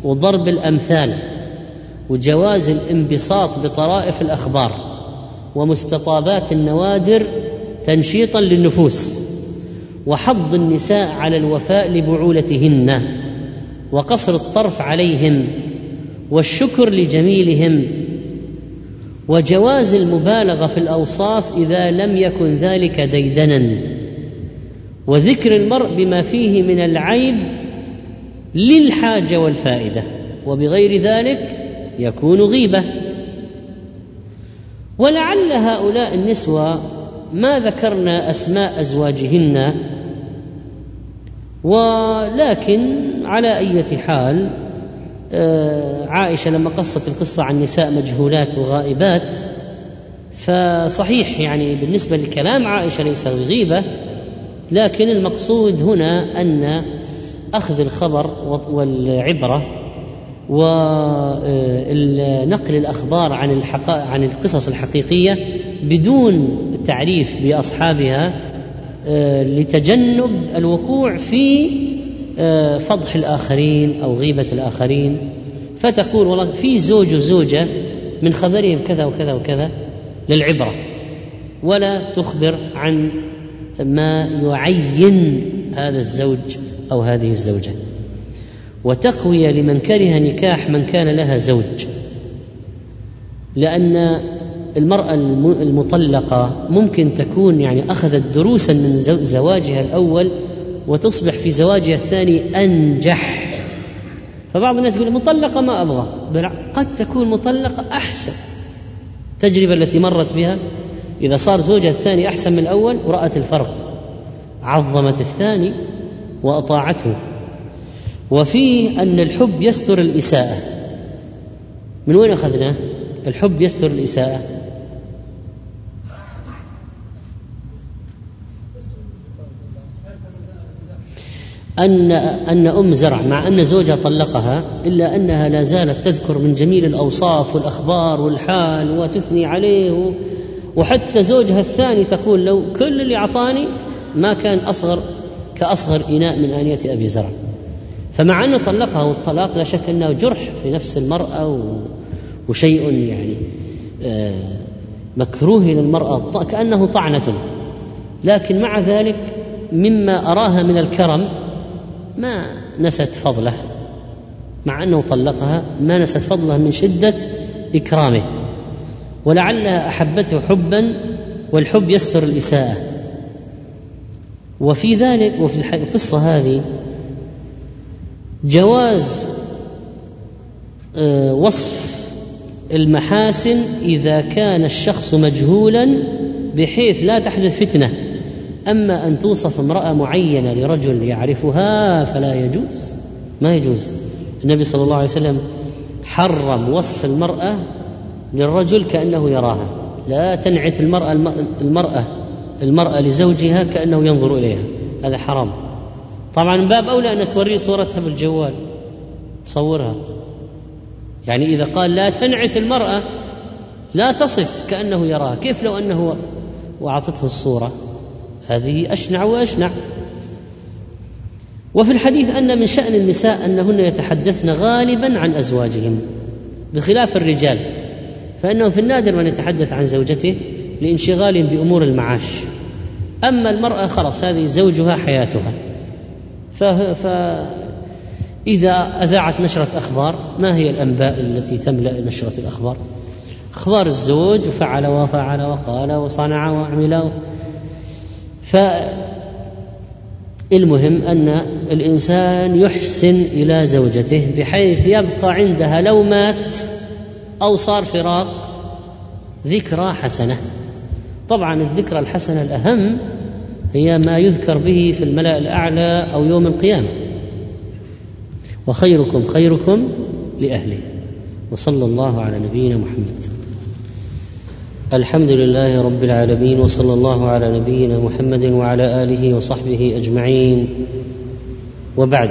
Speaker 2: وضرب الأمثال وجواز الانبساط بطرائف الأخبار ومستطابات النوادر تنشيطا للنفوس. وحض النساء على الوفاء لبعولتهن وقصر الطرف عليهم والشكر لجميلهم وجواز المبالغة في الأوصاف إذا لم يكن ذلك ديدنا وذكر المرء بما فيه من العيب للحاجة والفائدة وبغير ذلك يكون غيبة. ولعل هؤلاء النسوة ما ذكرنا أسماء أزواجهن ولكن على اية حال آه، عائشة لما قصت القصة عن نساء مجهولات وغائبات فصحيح يعني بالنسبة لكلام عائشة ليس غيبة لكن المقصود هنا أن أخذ الخبر والعبرة ونقل الأخبار عن عن القصص الحقيقية بدون التعريف بأصحابها لتجنب الوقوع في آه، فضح الآخرين أو غيبة الآخرين. فتقول والله في زوج وزوجة من خبرهم كذا وكذا وكذا للعبرة ولا تخبر عن ما يعين هذا الزوج أو هذه الزوجة. وتقوية لمن كره نكاح من كان لها زوج لأن المرأة المطلقة ممكن تكون يعني أخذت دروسا من زواجها الأول وتصبح في زواجها الثاني أنجح. فبعض الناس يقول مطلقة ما أبغى قد تكون مطلقة أحسن. التجربة التي مرت بها إذا صار زوجها الثاني أحسن من الأول ورأت الفرق عظمت الثاني وأطاعته. وفيه أن الحب يستر الإساءة. من وين أخذناه؟ الحب يستر الإساءة. أن أن أم زرع مع أن زوجها طلقها إلا أنها لا زالت تذكر من جميل الأوصاف والأخبار والحال وتثني عليه. وحتى زوجها الثاني تقول لو كل اللي أعطاني ما كان أصغر كأصغر إناء من آنية أبي زرع. فمع أنه طلقها والطلاق لا شك أنه جرح في نفس المرأة وشيء يعني آه، مكروه للمرأة كأنه طعنة. لكن مع ذلك مما أراها من الكرم ما نست فضله مع أنه طلقها ما نست فضله من شدة إكرامه. ولعلها أحبته حبا والحب يستر الإساءة. وفي ذلك وفي القصة هذه جواز آه، وصف المحاسن إذا كان الشخص مجهولا بحيث لا تحدث فتنة. أما أن توصف امرأة معينة لرجل يعرفها فلا يجوز. ما يجوز. النبي صلى الله عليه وسلم حرم وصف المرأة للرجل كأنه يراها. لا تنعت المرأة المرأة المرأة لزوجها كأنه ينظر إليها. هذا حرام. طبعا من باب أولى أن توريه صورتها بالجوال. صورها. يعني إذا قال لا تنعت المرأة لا تصف كأنه يراها. كيف لو أنه وأعطته الصورة؟ هذه أشنع وأشنع. وفي الحديث أن من شأن النساء أنهن يتحدثن غالبا عن ازواجهن بخلاف الرجال فإنه في النادر من يتحدث عن زوجته لانشغال بأمور المعاش. أما المرأة خلاص هذه زوجها حياتها. فإذا أذاعت نشرة أخبار ما هي الأنباء التي تملأ نشرة الأخبار؟ أخبار الزوج وفعل وفعل وقال وصنع وعمل فالمهم أن الإنسان يحسن إلى زوجته بحيث يبقى عندها لو مات أو صار فراق ذكرى حسنة. طبعا الذكرى الحسنة الأهم هي ما يذكر به في الملأ الأعلى أو يوم القيامة. وخيركم خيركم لأهله. وصلى الله على نبينا محمد. الحمد لله رب العالمين وصلى الله على نبينا محمد وعلى آله وصحبه أجمعين. وبعد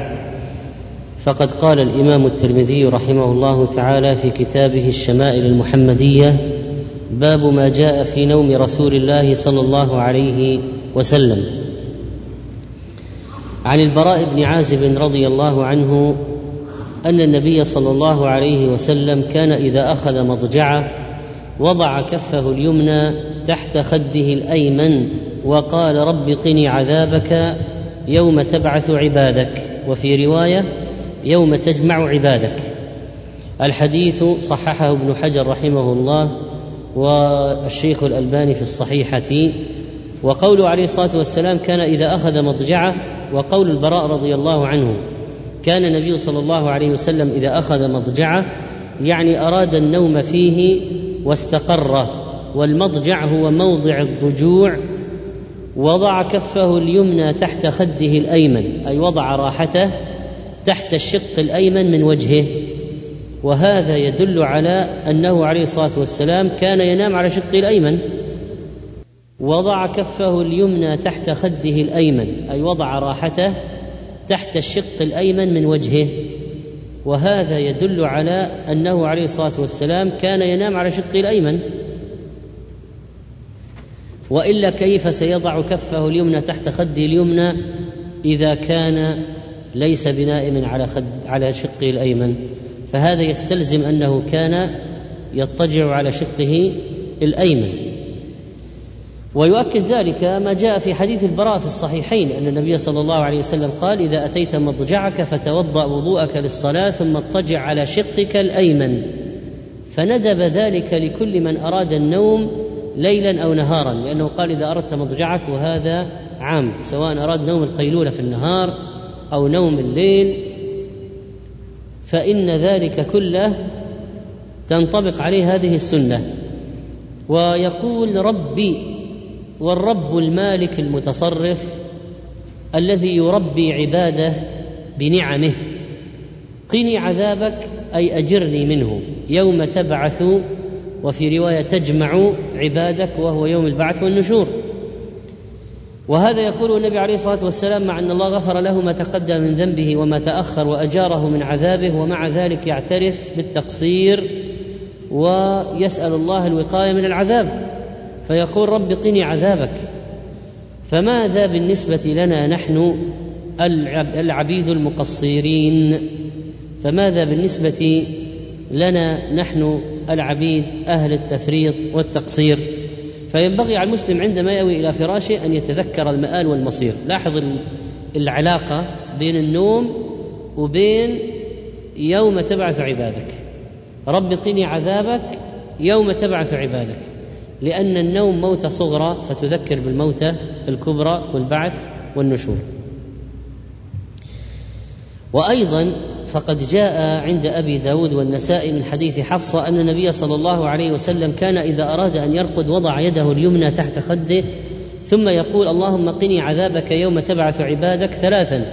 Speaker 2: فقد قال الإمام الترمذي رحمه الله تعالى في كتابه الشمائل المحمدية باب ما جاء في نوم رسول الله صلى الله عليه وسلم. عن البراء بن عازب رضي الله عنه أن النبي صلى الله عليه وسلم كان إذا أخذ مضجعه وضع كفه اليمنى تحت خده الأيمن وقال رب قني عذابك يوم تبعث عبادك وفي رواية يوم تجمع عبادك. الحديث صححه ابن حجر رحمه الله والشيخ الألباني في الصحيحة وقوله عليه الصلاة والسلام كان إذا أخذ مضجعه وقول البراء رضي الله عنه كان النبي صلى الله عليه وسلم إذا أخذ مضجعه يعني أراد النوم فيه واستقر والمضجع هو موضع الضجوع وضع كفه اليمنى تحت خده الأيمن أي وضع راحته تحت الشق الأيمن من وجهه. وهذا يدل على أنه عليه الصلاة والسلام كان ينام على شقه الأيمن. وضع كفه اليمنى تحت خده الأيمن أي وضع راحته تحت الشق الأيمن من وجهه. وهذا يدل على أنه عليه الصلاة والسلام كان ينام على شقه الأيمن. وإلا كيف سيضع كفه اليمنى تحت خده اليمنى إذا كان ليس بنائم على خد على شقه الأيمن؟ فهذا يستلزم أنه كان يضطجع على شقه الأيمن. ويؤكد ذلك ما جاء في حديث البراء في الصحيحين أن النبي صلى الله عليه وسلم قال إذا أتيت مضجعك فتوضأ وضوءك للصلاة ثم اضطجع على شقك الأيمن. فندب ذلك لكل من أراد النوم ليلا أو نهارا لأنه قال إذا أردت مضجعك وهذا عام سواء أراد نوم القيلولة في النهار أو نوم الليل فإن ذلك كله تنطبق عليه هذه السنة. ويقول ربي والرب المالك المتصرف الذي يربي عباده بنعمه. قني عذابك أي أجرني منه. يوم تبعث وفي رواية تجمع عبادك وهو يوم البعث والنشور. وهذا يقول النبي عليه الصلاة والسلام مع أن الله غفر له ما تقدم من ذنبه وما تأخر وأجاره من عذابه ومع ذلك يعترف بالتقصير ويسأل الله الوقاية من العذاب. فيقول رب قني عذابك. فماذا بالنسبة لنا نحن العبيد المقصرين؟ فماذا بالنسبة لنا نحن العبيد أهل التفريط والتقصير؟ فينبغي على المسلم عندما يأوي إلى فراشه أن يتذكر المآل والمصير. لاحظ العلاقة بين النوم وبين يوم تبعث عبادك. رب قني عذابك يوم تبعث عبادك. لأن النوم موتة صغرى فتذكر بالموتة الكبرى والبعث والنشور. وأيضا فقد جاء عند أبي داود والنسائي من حديث حفصة أن النبي صلى الله عليه وسلم كان إذا أراد أن يرقد وضع يده اليمنى تحت خده ثم يقول اللهم قني عذابك يوم تبعث عبادك ثلاثا.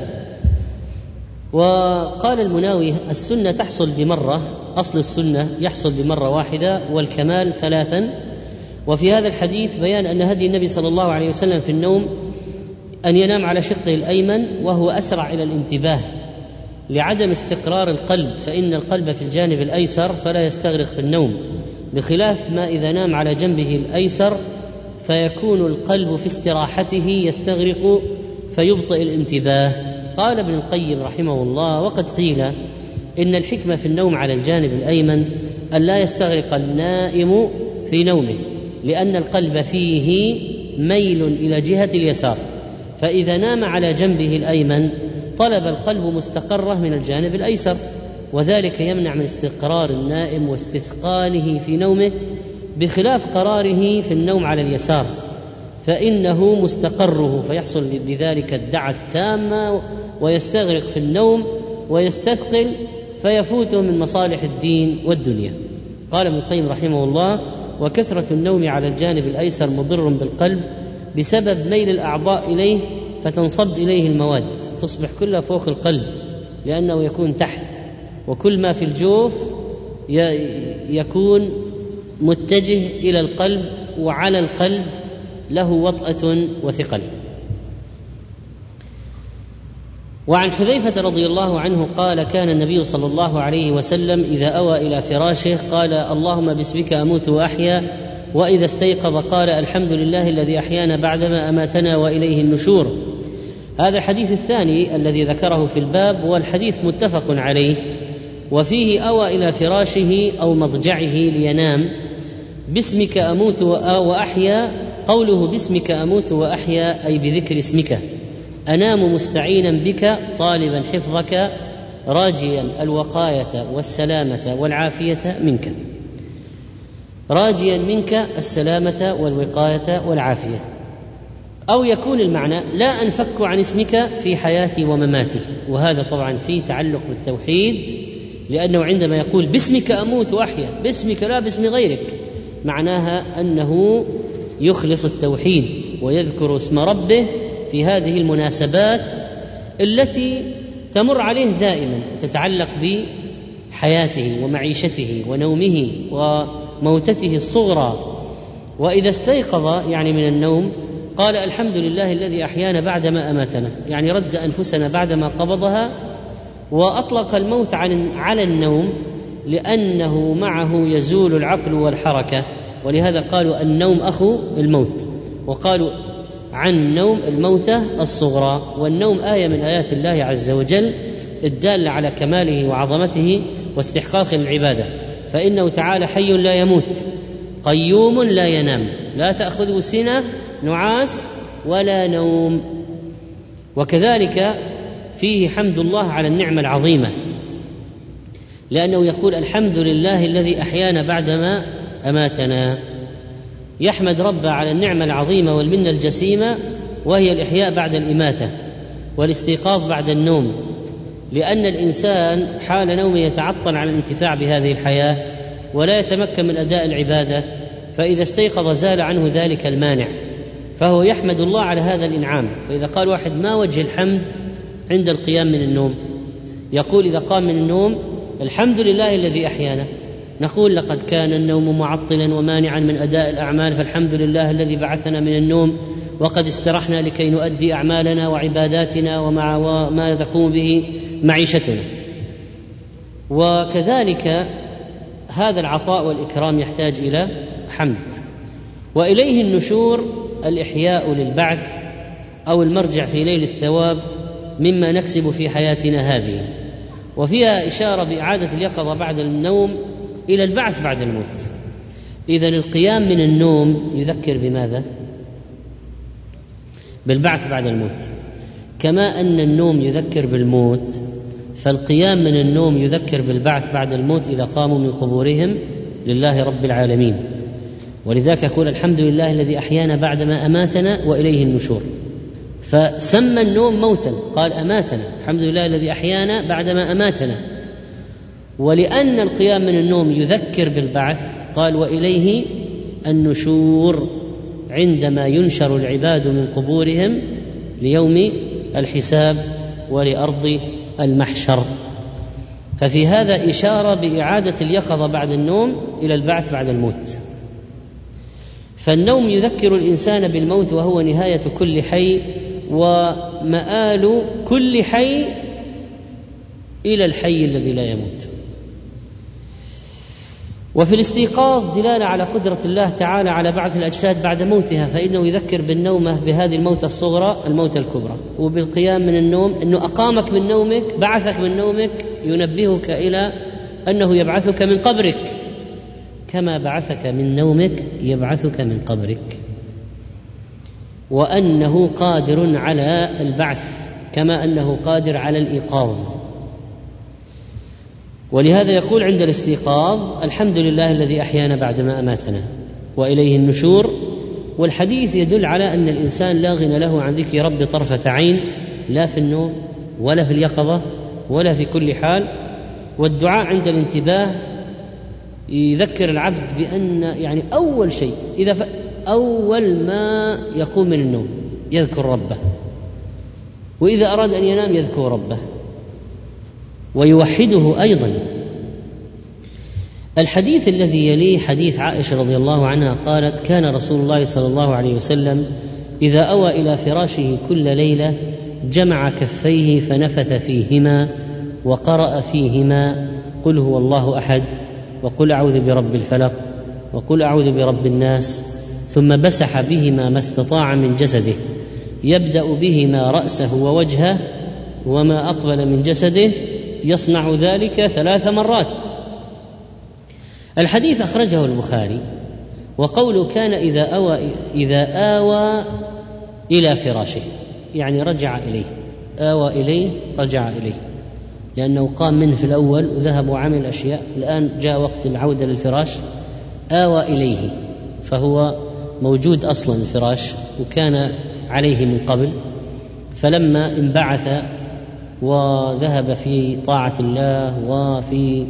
Speaker 2: وقال المناوي السنة تحصل بمرة أصل السنة يحصل بمرة واحدة والكمال ثلاثا. وفي هذا الحديث بيان أن هدي النبي صلى الله عليه وسلم في النوم أن ينام على شقه الأيمن وهو أسرع إلى الانتباه لعدم استقرار القلب فإن القلب في الجانب الأيسر فلا يستغرق في النوم بخلاف ما إذا نام على جنبه الأيسر فيكون القلب في استراحته يستغرق فيبطئ الانتباه. قال ابن القيم رحمه الله وقد قيل إن الحكمة في النوم على الجانب الأيمن أن لا يستغرق النائم في نومه. لأن القلب فيه ميل إلى جهة اليسار فإذا نام على جنبه الأيمن طلب القلب مستقرة من الجانب الأيسر وذلك يمنع من استقرار النائم واستثقاله في نومه بخلاف قراره في النوم على اليسار فإنه مستقره فيحصل بذلك الدعة التامة ويستغرق في النوم ويستثقل فيفوته من مصالح الدين والدنيا. قال ابن القيم رحمه الله وكثرة النوم على الجانب الأيسر مضر بالقلب بسبب ميل الأعضاء إليه فتنصب إليه المواد تصبح كلها فوق القلب لأنه يكون تحت. وكل ما في الجوف يكون متجه إلى القلب وعلى القلب له وطأة وثقل. وعن حذيفة رضي الله عنه قال كان النبي صلى الله عليه وسلم إذا أوى إلى فراشه قال اللهم باسمك أموت وأحيا وإذا استيقظ قال الحمد لله الذي أحيانا بعدما أماتنا وإليه النشور. هذا الحديث الثاني الذي ذكره في الباب والحديث متفق عليه. وفيه أوى إلى فراشه أو مضجعه لينام. باسمك أموت وأحيا قوله باسمك أموت وأحيا أي بذكر اسمك. أنام مستعينا بك طالبا حفظك راجيا الوقاية والسلامة والعافية منك. راجيا منك السلامة والوقاية والعافية. أو يكون المعنى لا أنفك عن اسمك في حياتي ومماتي. وهذا طبعا فيه تعلق بالتوحيد لأنه عندما يقول باسمك أموت وأحيا باسمك لا باسم غيرك معناها أنه يخلص التوحيد ويذكر اسم ربه في هذه المناسبات التي تمر عليه دائما تتعلق بحياته ومعيشته ونومه وموتته الصغرى. وإذا استيقظ يعني من النوم قال الحمد لله الذي أحيانا بعدما أماتنا. يعني رد أنفسنا بعدما قبضها وأطلق الموت عن على النوم لأنه معه يزول العقل والحركة. ولهذا قالوا النوم أخو الموت. وقالوا عن النوم الموتة الصغرى والنوم آية من آيات الله عز وجل الدالة على كماله وعظمته واستحقاق العبادة. فإنه تعالى حي لا يموت قيوم لا ينام لا تأخذه سنة نعاس ولا نوم. وكذلك فيه حمد الله على النعمة العظيمة لأنه يقول الحمد لله الذي أحيانا بعدما أماتنا. يحمد ربه على النعمة العظيمة والمنة الجسيمة وهي الإحياء بعد الإماتة والاستيقاظ بعد النوم. لأن الإنسان حال نومه يتعطل عن الانتفاع بهذه الحياة ولا يتمكن من أداء العبادة فإذا استيقظ زال عنه ذلك المانع. فهو يحمد الله على هذا الإنعام. فإذا قال واحد ما وجه الحمد عند القيام من النوم؟ يقول إذا قام من النوم الحمد لله الذي أحيانا. نقول لقد كان النوم معطلا ومانعا من أداء الأعمال فالحمد لله الذي بعثنا من النوم وقد استرحنا لكي نؤدي أعمالنا وعباداتنا ومع ما تقوم به معيشتنا. وكذلك هذا العطاء والإكرام يحتاج إلى حمد. وإليه النشور الإحياء للبعث أو المرجع في ليل الثواب مما نكسب في حياتنا هذه. وفيها إشارة بإعادة اليقظة بعد النوم إلى البعث بعد الموت. إذا القيام من النوم يذكر بماذا؟ بالبعث بعد الموت. كما أن النوم يذكر بالموت فالقيام من النوم يذكر بالبعث بعد الموت إذا قاموا من قبورهم لله رب العالمين. ولذلك يقول الحمد لله الذي أحيانا بعدما أماتنا وإليه النشور. فسمى النوم موتا قال أماتنا الحمد لله الذي أحيانا بعدما أماتنا. ولأن القيام من النوم يذكر بالبعث قال وإليه النشور عندما ينشر العباد من قبورهم ليوم الحساب ولأرض المحشر. ففي هذا إشارة بإعادة اليقظة بعد النوم إلى البعث بعد الموت. فالنوم يذكر الإنسان بالموت وهو نهاية كل حي ومآل كل حي إلى الحي الذي لا يموت. وفي الاستيقاظ دلاله على قدرة الله تعالى على بعث الأجساد بعد موتها فإنه يذكر بالنومة بهذه الموتة الصغرى الموتة الكبرى وبالقيام من النوم إنه أقامك من نومك بعثك من نومك ينبهك إلى أنه يبعثك من قبرك كما بعثك من نومك يبعثك من قبرك وأنه قادر على البعث كما أنه قادر على الإيقاظ. ولهذا يقول عند الاستيقاظ الحمد لله الذي أحيانا بعدما أماتنا وإليه النشور والحديث يدل على أن الإنسان لا غنى له عن ذكر رب طرفة عين لا في النوم ولا في اليقظة ولا في كل حال والدعاء عند الانتباه يذكر العبد بأن يعني أول شيء إذا ف... أول ما يقوم من النوم يذكر ربه وإذا أراد أن ينام يذكر ربه. ويوحده أيضا. الحديث الذي يليه حديث عائشة رضي الله عنها قالت كان رسول الله صلى الله عليه وسلم إذا أوى إلى فراشه كل ليلة جمع كفيه فنفث فيهما وقرأ فيهما قل هو الله أحد وقل أعوذ برب الفلق وقل أعوذ برب الناس ثم مسح بهما ما استطاع من جسده يبدأ بهما رأسه ووجهه وما أقبل من جسده يصنع ذلك ثلاث مرات. الحديث أخرجه البخاري وقوله كان إذا أوى إذا آوى إلى فراشه يعني رجع إليه. آوى إليه رجع إليه. لأنه قام منه في الأول وذهب وعمل أشياء. الآن جاء وقت العودة للفراش. آوى إليه فهو موجود أصلا الفراش وكان عليه من قبل. فلما انبعث وذهب في طاعة الله وفي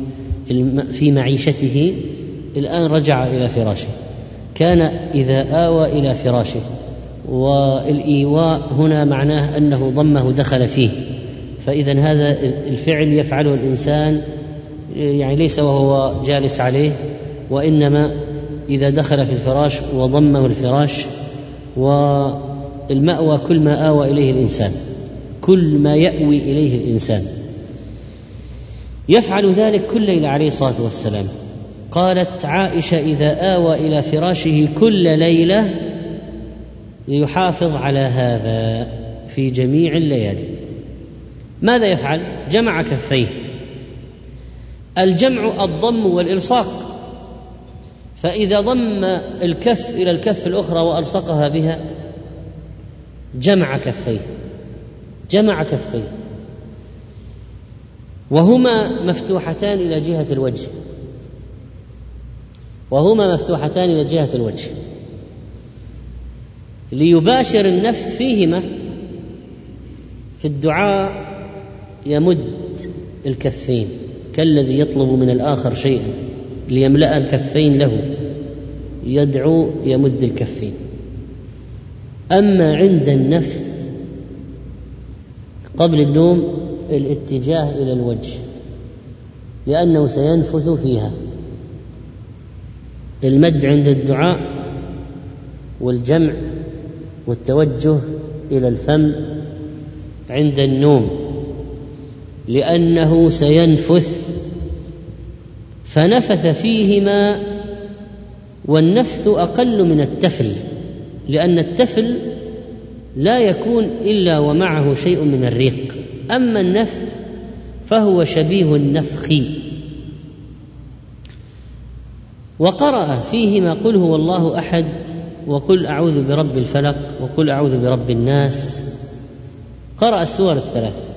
Speaker 2: في معيشته. الآن رجع إلى فراشه. كان إذا آوى إلى فراشه. والإيواء هنا معناه أنه ضمه دخل فيه. فإذا هذا الفعل يفعله الإنسان يعني ليس وهو جالس عليه وإنما إذا دخل في الفراش وضمه الفراش والمأوى كل ما آوى إليه الإنسان. كل ما يأوي إليه الإنسان. يفعل ذلك كل ليلة عليه الصلاة والسلام. قالت عائشة إذا آوى إلى فراشه كل ليلة ليحافظ على هذا في جميع الليالي. ماذا يفعل؟ جمع كفيه. الجمع الضم والإلصاق. فإذا ضم الكف إلى الكف الأخرى وألصقها بها جمع كفيه. جمع كفيه وهما مفتوحتان إلى جهة الوجه. وهما مفتوحتان إلى جهة الوجه. ليباشر النفس فيهما في الدعاء يمد الكفين كالذي يطلب من الآخر شيئا ليملأ الكفين له يدعو يمد الكفين. أما عند النفس قبل النوم الاتجاه إلى الوجه لأنه سينفث فيها. المد عند الدعاء والجمع والتوجه إلى الفم عند النوم لأنه سينفث فنفث فيهما والنفث أقل من التفل لأن التفل لا يكون إلا ومعه شيء من الريق. أما النفث فهو شبيه النفخ. وقرأ فيهما قل هو الله أحد وقل أعوذ برب الفلق وقل أعوذ برب الناس. قرأ السور الثلاث.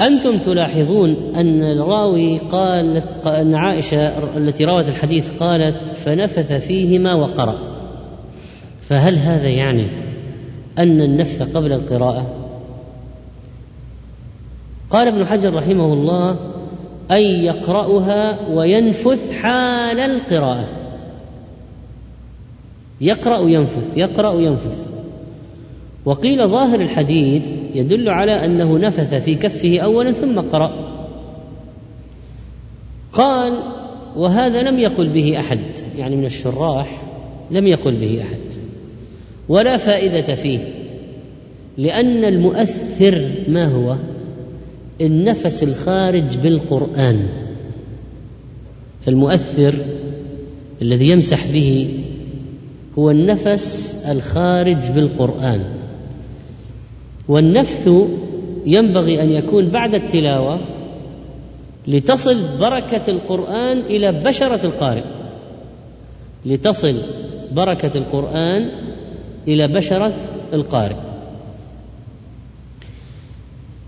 Speaker 2: أنتم تلاحظون أن الراوي قالت أن عائشة التي روت الحديث قالت فنفث فيهما وقرأ. فهل هذا يعني أن النفث قبل القراءة. قال ابن حجر رحمه الله أن يقرأها وينفث حال القراءة. يقرأ ينفث يقرأ ينفث وقيل ظاهر الحديث يدل على أنه نفث في كفه أولا ثم قرأ. قال وهذا لم يقل به أحد يعني من الشراح لم يقل به أحد. ولا فائدة فيه. لأن المؤثر ما هو؟ النفس الخارج بالقرآن. المؤثر الذي يمسح به هو النفس الخارج بالقرآن. والنفث ينبغي أن يكون بعد التلاوة لتصل بركة القرآن إلى بشرة القارئ. لتصل بركة القرآن إلى بشرة القارئ.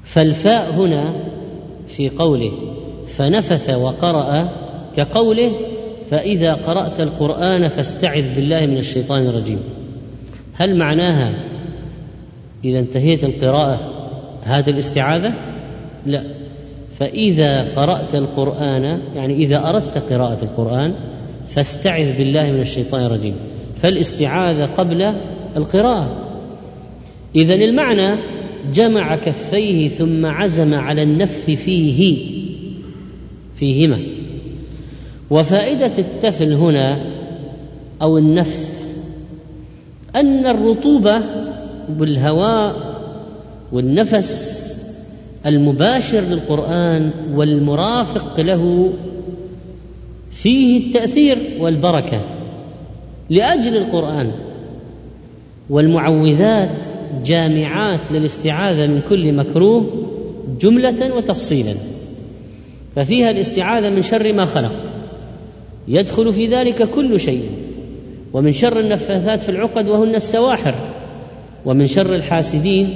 Speaker 2: فالفاء هنا في قوله فنفث وقرأ كقوله فإذا قرأت القرآن فاستعذ بالله من الشيطان الرجيم. هل معناها إذا انتهيت القراءة هذه الاستعاذة؟ لا. فإذا قرأت القرآن يعني إذا أردت قراءة القرآن فاستعذ بالله من الشيطان الرجيم. فالاستعاذة قبل القراءة. إذا المعنى جمع كفيه ثم عزم على النفث فيه فيهما. وفائدة التفل هنا أو النفث أن الرطوبة بالهواء والنفس المباشر للقرآن والمرافق له فيه التأثير والبركة لأجل القرآن. والمعوذات جامعات للاستعاذة من كل مكروه جملة وتفصيلا. ففيها الاستعاذة من شر ما خلق. يدخل في ذلك كل شيء. ومن شر النفاثات في العقد وهن السواحر. ومن شر الحاسدين.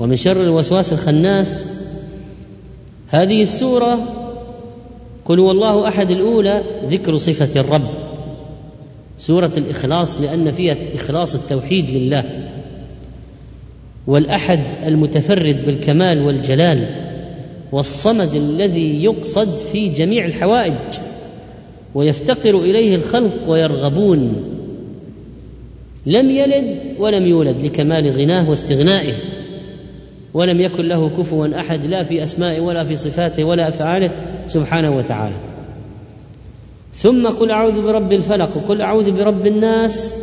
Speaker 2: ومن شر الوسواس الخناس. هذه السورة قل هو الله أحد الأولى ذكر صفة الرب. سورة الإخلاص لأن فيها إخلاص التوحيد لله. والأحد المتفرد بالكمال والجلال والصمد الذي يقصد في جميع الحوائج ويفتقر إليه الخلق ويرغبون. لم يلد ولم يولد لكمال غناه واستغنائه. ولم يكن له كفوا أحد لا في أسمائه ولا في صفاته ولا أفعاله سبحانه وتعالى. ثم قل أعوذ برب الفلق وقل أعوذ برب الناس.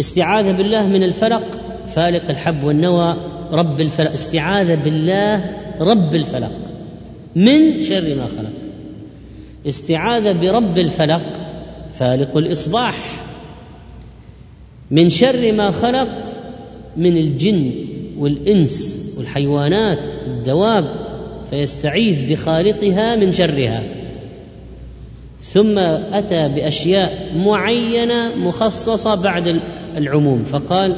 Speaker 2: استعاذه بالله من الفلق فالق الحب والنوى رب الفلق. استعاذه بالله رب الفلق من شر ما خلق. استعاذه برب الفلق فالق الإصباح. من شر ما خلق من الجن والإنس والحيوانات الدواب فيستعيذ بخالقها من شرها. ثم أتى بأشياء معينة مخصصة بعد العموم فقال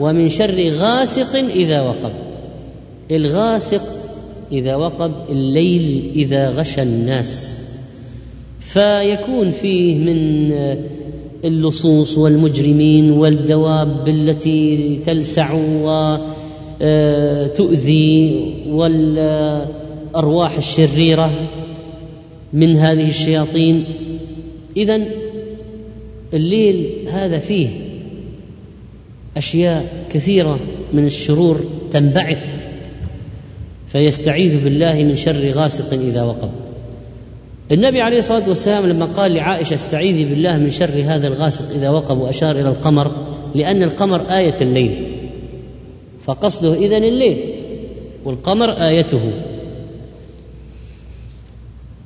Speaker 2: ومن شر غاسق إذا وقب. الغاسق إذا وقب الليل إذا غشى الناس. فيكون فيه من اللصوص والمجرمين والدواب التي تلسع وتؤذي والأرواح الشريرة. من هذه الشياطين. اذا الليل هذا فيه أشياء كثيرة من الشرور تنبعث فيستعيذ بالله من شر غاسق إذا وقب. النبي عليه الصلاة والسلام لما قال لعائشة استعيذي بالله من شر هذا الغاسق إذا وقب وأشار إلى القمر لأن القمر آية الليل فقصده إذن الليل والقمر آيته.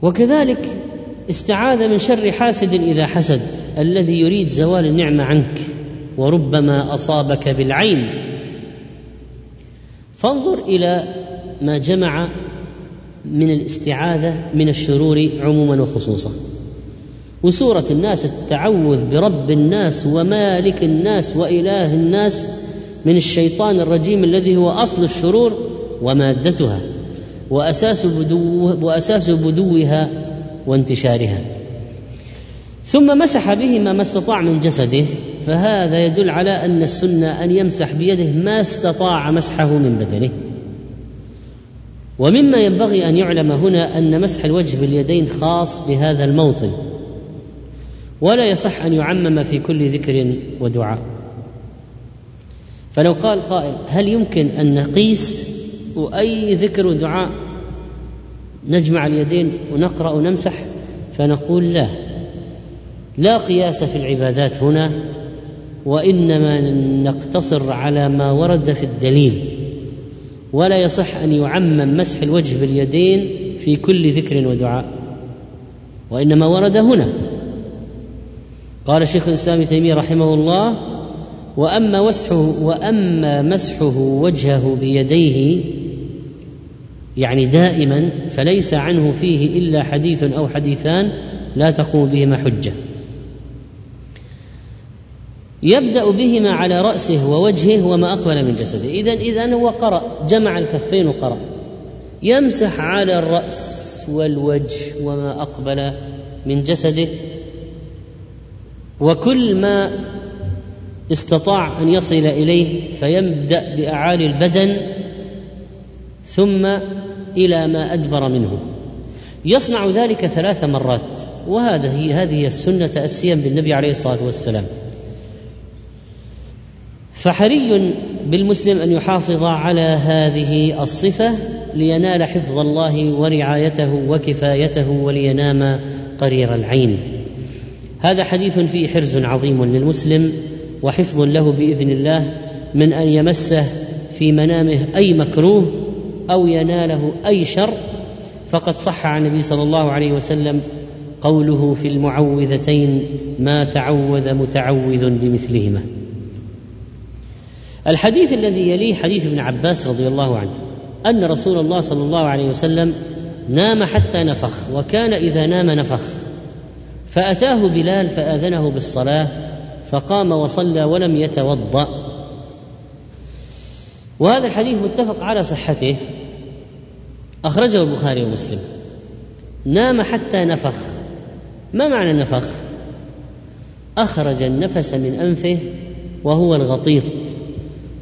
Speaker 2: وكذلك استعاذ من شر حاسد إذا حسد الذي يريد زوال النعمة عنك وربما أصابك بالعين. فانظر إلى ما جمع من الاستعاذة من الشرور عموما وخصوصا. وسورة الناس التعوذ برب الناس ومالك الناس وإله الناس من الشيطان الرجيم الذي هو أصل الشرور ومادتها. وأساس بدو وأساس بدوها وانتشارها. ثم مسح بهما ما استطاع من جسده فهذا يدل على أن السنة أن يمسح بيده ما استطاع مسحه من بدنه. ومما ينبغي أن يعلم هنا أن مسح الوجه باليدين خاص بهذا الموطن. ولا يصح أن يعمم في كل ذكر ودعاء. فلو قال قائل هل يمكن أن نقيس وأي ذكر ودعاء نجمع اليدين ونقرأ ونمسح فنقول لا. لا قياس في العبادات هنا وإنما نقتصر على ما ورد في الدليل. ولا يصح أن يعمم مسح الوجه باليدين في كل ذكر ودعاء وإنما ورد هنا. قال شيخ الإسلام تيمية رحمه الله وأما مسحه وأما مسحه وجهه بيديه يعني دائما فليس عنه فيه إلا حديث أو حديثان لا تقوم بهما حجة. يبدأ بهما على رأسه ووجهه وما أقبل من جسده. اذا إذا هو قرأ جمع الكفين وقرأ. يمسح على الرأس والوجه وما أقبل من جسده. وكل ما استطاع أن يصل إليه فيبدأ بأعالي البدن. ثم إلى ما أدبر منه. يصنع ذلك ثلاث مرات وهذا هي هذه السنة تاسيا بالنبي عليه الصلاة والسلام. فحري بالمسلم أن يحافظ على هذه الصفة لينال حفظ الله ورعايته وكفايته ولينام قرير العين. هذا حديث فيه حرز عظيم للمسلم وحفظ له بإذن الله من أن يمسه في منامه أي مكروه أو يناله أي شر فقد صح عن النبي صلى الله عليه وسلم قوله في المعوذتين ما تعوذ متعوذ بمثلهما. الحديث الذي يليه حديث ابن عباس رضي الله عنه أن رسول الله صلى الله عليه وسلم نام حتى نفخ وكان إذا نام نفخ. فأتاه بلال فآذنه بالصلاة فقام وصلى ولم يتوضأ. وهذا الحديث متفق على صحته أخرجه البخاري ومسلم. نام حتى نفخ. ما معنى النفخ أخرج النفس من أنفه وهو الغطيط.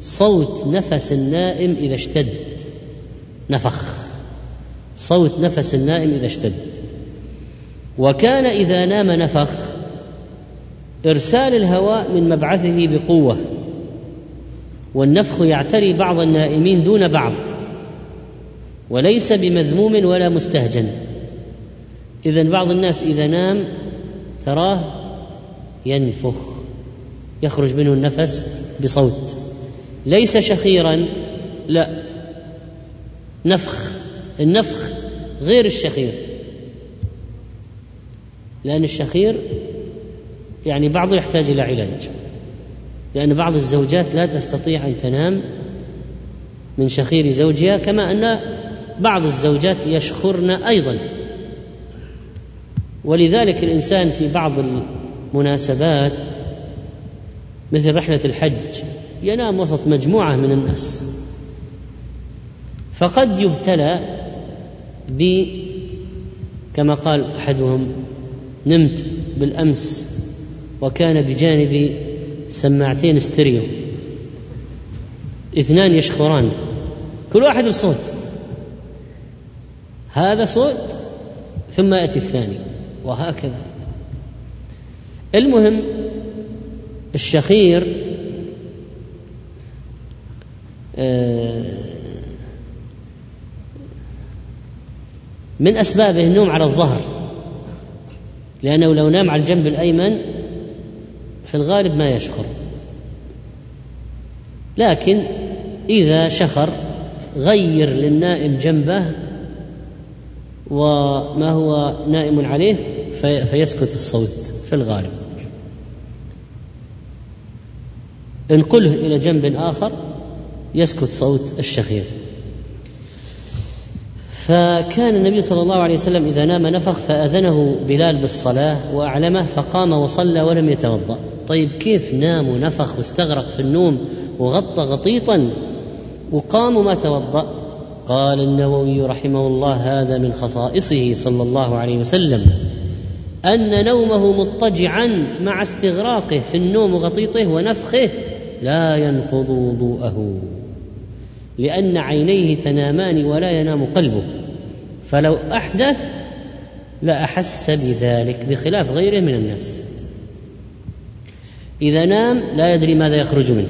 Speaker 2: صوت نفس النائم إذا اشتد. نفخ. صوت نفس النائم إذا اشتد. وكان إذا نام نفخ. إرسال الهواء من مبعثه بقوة. والنفخ يعتري بعض النائمين دون بعض. وليس بمذموم ولا مستهجن. اذا بعض الناس إذا نام تراه ينفخ يخرج منه النفس بصوت. ليس شخيرا لا. نفخ النفخ غير الشخير. لأن الشخير يعني بعضه يحتاج إلى علاج. لأن بعض الزوجات لا تستطيع أن تنام من شخير زوجها كما أن بعض الزوجات يشخرن أيضا. ولذلك الإنسان في بعض المناسبات مثل رحلة الحج ينام وسط مجموعة من الناس. فقد يبتلى ب كما قال أحدهم نمت بالأمس وكان بجانبي سماعتين استريو اثنان يشخران. كل واحد بصوت. هذا صوت ثم يأتي الثاني وهكذا. المهم الشخير آه، من أسبابه النوم على الظهر لأنه لو نام على الجنب الأيمن في الغالب ما يشخر. لكن إذا شخر غير للنائم جنبه وما هو نائم عليه في فيسكت الصوت في الغالب. انقله إلى جنب آخر يسكت صوت الشخير فكان النبي صلى الله عليه وسلم إذا نام نفخ فأذنه بلال بالصلاة وأعلمه فقام وصلى ولم يتوضأ. طيب كيف نام ونفخ واستغرق في النوم وغطى غطيطا وقام وما توضأ؟ قال النووي رحمه الله هذا من خصائصه صلى الله عليه وسلم أن نومه مضطجعا مع استغراقه في النوم وغطيطه ونفخه لا ينقض وضوءه لأن عينيه تنامان ولا ينام قلبه فلو أحدث لأحس بذلك بخلاف غيره من الناس. إذا نام لا يدري ماذا يخرج منه.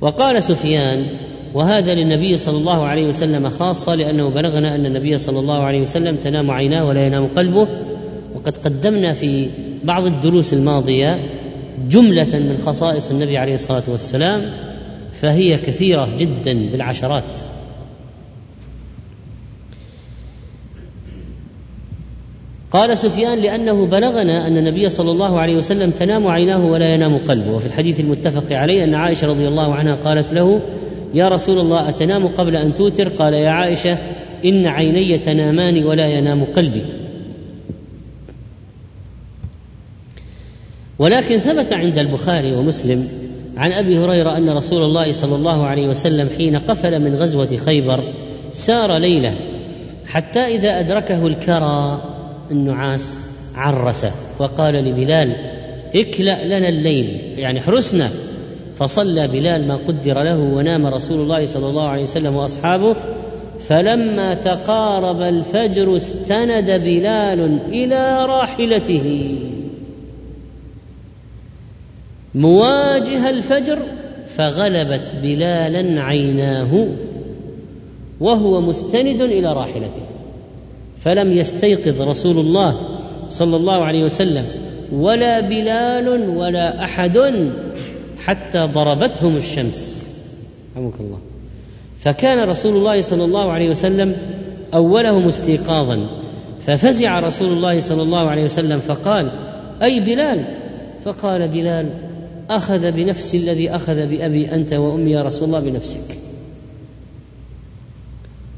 Speaker 2: وقال سفيان وهذا للنبي صلى الله عليه وسلم خاصة لأنه بلغنا أن النبي صلى الله عليه وسلم تنام عيناه ولا ينام قلبه. وقد قدمنا في بعض الدروس الماضية جملة من خصائص النبي عليه الصلاة والسلام فهي كثيرة جدا بالعشرات. قال سفيان لأنه بلغنا أن النبي صلى الله عليه وسلم تنام عيناه ولا ينام قلبه. وفي الحديث المتفق عليه أن عائشة رضي الله عنها قالت له يا رسول الله أتنام قبل أن توتر؟ قال يا عائشة إن عيني تنامان ولا ينام قلبي. ولكن ثبت عند البخاري ومسلم عن أبي هريرة أن رسول الله صلى الله عليه وسلم حين قفل من غزوة خيبر سار ليلة حتى إذا أدركه الكرى النعاس عرس وقال لبلال اكلأ لنا الليل يعني حرسنا. فصلى بلال ما قدر له ونام رسول الله صلى الله عليه وسلم وأصحابه فلما تقارب الفجر استند بلال إلى راحلته. مواجه الفجر فغلبت بلالا عيناه وهو مستند إلى راحلته. فلم يستيقظ رسول الله صلى الله عليه وسلم ولا بلال ولا أحد حتى ضربتهم الشمس. رحمك الله. فكان رسول الله صلى الله عليه وسلم أولهم استيقاظا. ففزع رسول الله صلى الله عليه وسلم فقال أي بلال؟ فقال بلال أخذ بنفس الذي أخذ بأبي أنت وأمي يا رسول الله بنفسك.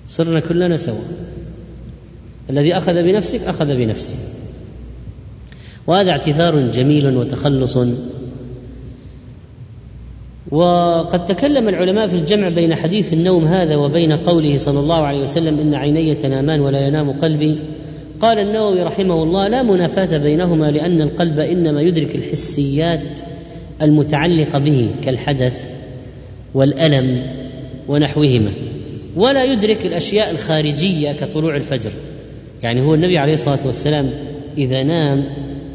Speaker 2: صرنا كلنا سوا. الذي أخذ بنفسك أخذ بنفسه. وهذا اعتذار جميل وتخلص. وقد تكلم العلماء في الجمع بين حديث النوم هذا وبين قوله صلى الله عليه وسلم إن عيني تنامان ولا ينام قلبي. قال النووي رحمه الله لا منافاة بينهما لأن القلب إنما يدرك الحسيات المتعلقة به كالحدث والألم ونحوهما ولا يدرك الأشياء الخارجية كطلوع الفجر. يعني هو النبي عليه الصلاة والسلام إذا نام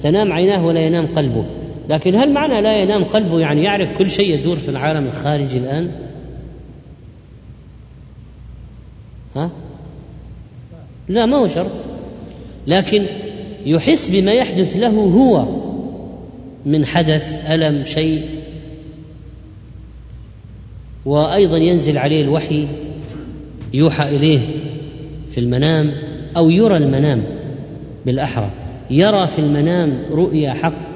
Speaker 2: تنام عيناه ولا ينام قلبه. لكن هل معنى لا ينام قلبه يعني يعرف كل شيء يدور في العالم الخارجي الآن؟ ها؟ لا ما هو شرط. لكن يحس بما يحدث له هو من حدث ألم شيء. وأيضا ينزل عليه الوحي يوحى إليه في المنام أو يرى المنام بالأحرى. يرى في المنام رؤيا حق.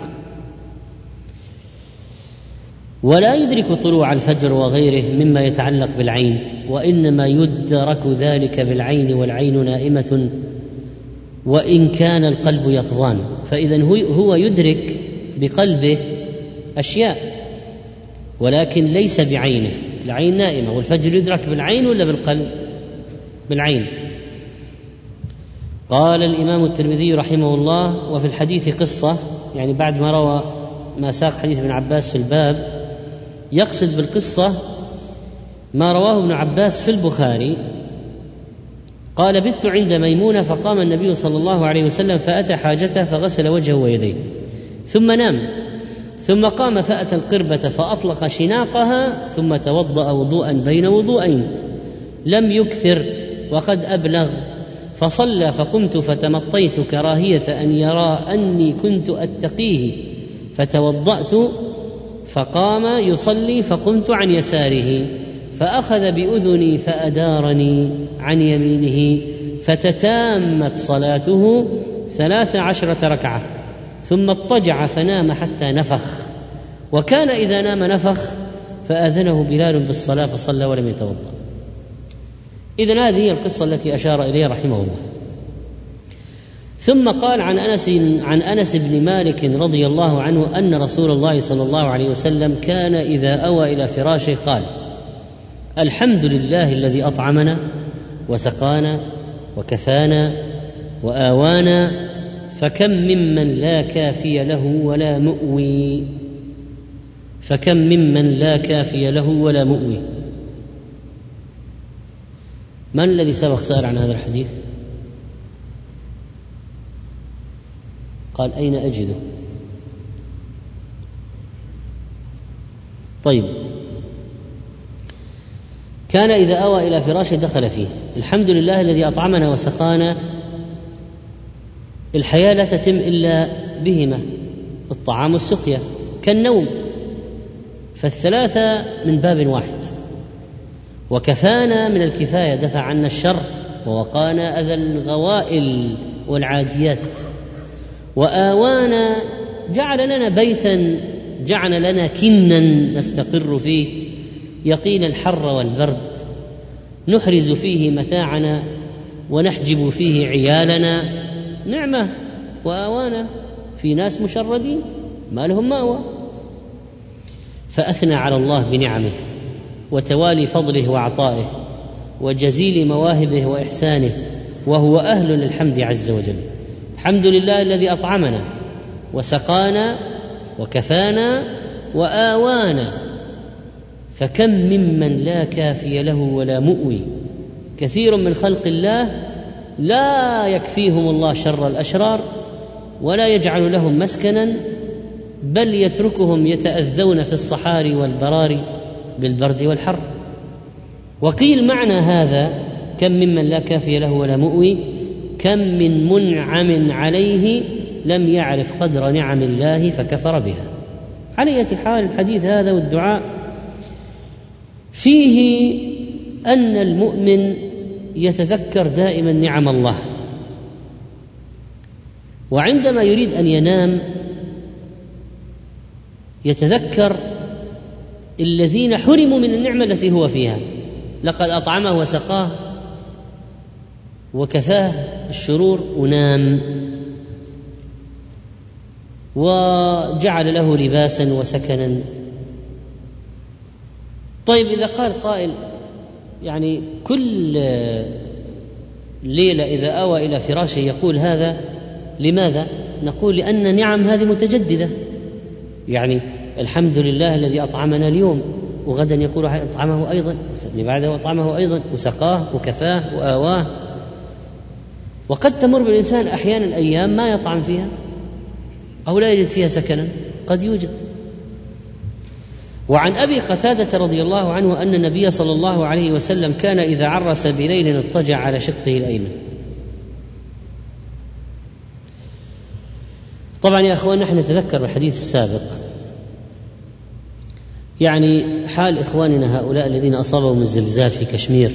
Speaker 2: ولا يدرك طلوع الفجر وغيره مما يتعلق بالعين وإنما يدرك ذلك بالعين والعين نائمة وإن كان القلب يقظان فإذا هو يدرك بقلبه أشياء ولكن ليس بعينه. العين نائمة والفجر يدرك بالعين ولا بالقلب؟ بالعين. قال الإمام الترمذي رحمه الله وفي الحديث قصة يعني بعد ما روى ما ساق حديث ابن عباس في الباب يقصد بالقصة ما رواه ابن عباس في البخاري. قال بت عند ميمونة فقام النبي صلى الله عليه وسلم فأتى حاجته فغسل وجهه ويديه ثم نام ثم قام فأتى القربة فأطلق شناقها ثم توضأ وضوءا بين وضوءين لم يكثر وقد أبلغ فصلى فقمت فتمطيت كراهية أن يرى أني كنت أتقيه فتوضأت فقام يصلي فقمت عن يساره فأخذ بأذني فأدارني عن يمينه فتتامت صلاته ثلاث عشرة ركعة ثم اضطجع فنام حتى نفخ وكان إذا نام نفخ فأذنه بلال بالصلاة فصلى ولم يتوضأ. اذا هذه هي القصة التي أشار إليها رحمه الله. ثم قال عن أنس عن أنس بن مالك رضي الله عنه أن رسول الله صلى الله عليه وسلم كان إذا أوى إلى فراشه قال الحمد لله الذي أطعمنا وسقانا وكفانا وآوانا فكم ممن لا كافي له ولا مؤوي. فكم ممن لا كافي له ولا مؤوي. من الذي سبق سأل عن هذا الحديث؟ قال أين أجده؟ طيب. كان إذا أوى إلى فراشه دخل فيه. الحمد لله الذي أطعمنا وسقانا. الحياة لا تتم إلا بهما. الطعام والسقيا. كالنوم. فالثلاثة من باب واحد. وكفانا من الكفاية. دفع عنا الشر ووقانا أذى الغوائل والعاديات. وآوانا جعل لنا بيتا جعل لنا كنا نستقر فيه. يقين الحر والبرد نحرز فيه متاعنا ونحجب فيه عيالنا. نعمة وآوانا في ناس مشردين ما لهم مأوى. فأثنى على الله بنعمه وتوالي فضله وعطائه وجزيل مواهبه وإحسانه وهو أهل للحمد عز وجل. الحمد لله الذي أطعمنا وسقانا وكفانا وآوانا فكم ممن لا كافي له ولا مؤوي كثير من خلق الله لا يكفيهم الله شر الأشرار ولا يجعل لهم مسكنا بل يتركهم يتأذون في الصحاري والبراري بالبرد والحر وقيل معنى هذا كم ممن لا كافي له ولا مؤوي كم من منعم عليه لم يعرف قدر نعم الله فكفر بها. على اية حال الحديث هذا والدعاء فيه أن المؤمن يتذكر دائما نعم الله وعندما يريد أن ينام يتذكر الذين حرموا من النعمة التي هو فيها. لقد أطعمه وسقاه وكفاه الشرور ونام. وجعل له لباسا وسكنا. طيب إذا قال قائل يعني كل ليلة إذا آوى إلى فراشه يقول هذا لماذا؟ نقول لأن نعم هذه متجددة. يعني الحمد لله الذي أطعمنا اليوم. وغدا يقول أطعمه أيضا بعده أطعمه أيضا. وسقاه وكفاه وآواه. وقد تمر بالإنسان أحيانا أيام ما يطعم فيها أو لا يجد فيها سكنا قد يوجد. وعن أبي قتادة رضي الله عنه أن النبي صلى الله عليه وسلم كان إذا عرس بليل اضطجع على شقه الأيمن. طبعا يا أخوان نحن نتذكر الحديث السابق. يعني حال إخواننا هؤلاء الذين أصابهم الزلزال في كشمير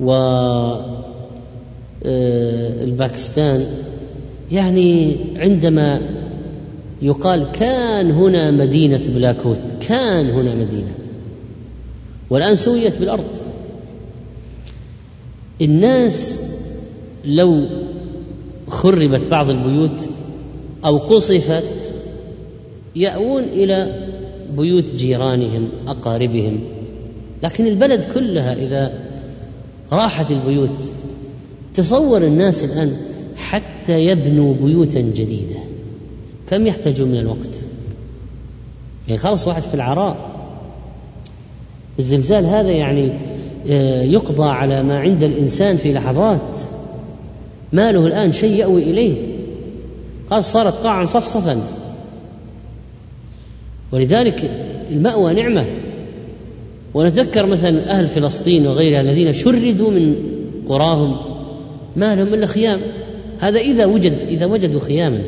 Speaker 2: و الباكستان يعني عندما يقال كان هنا مدينة بلاكوت كان هنا مدينة والآن سويت بالأرض. الناس لو خربت بعض البيوت أو قصفت يأوون إلى بيوت جيرانهم أقاربهم لكن البلد كلها إذا راحت البيوت تصور الناس الآن حتى يبنوا بيوتا جديدة. كم يحتاجون من الوقت؟ يعني خلاص واحد في العراء. الزلزال هذا يعني آه، يقضى على ما عند الإنسان في لحظات. ما له الآن شيء يأوي إليه. خلاص صارت قاعا صفصفا. ولذلك المأوى نعمة. ونتذكر مثلا أهل فلسطين وغيرها الذين شردوا من قراهم. ما لهم إلا خيام. هذا إذا وجد إذا وجدوا خياما.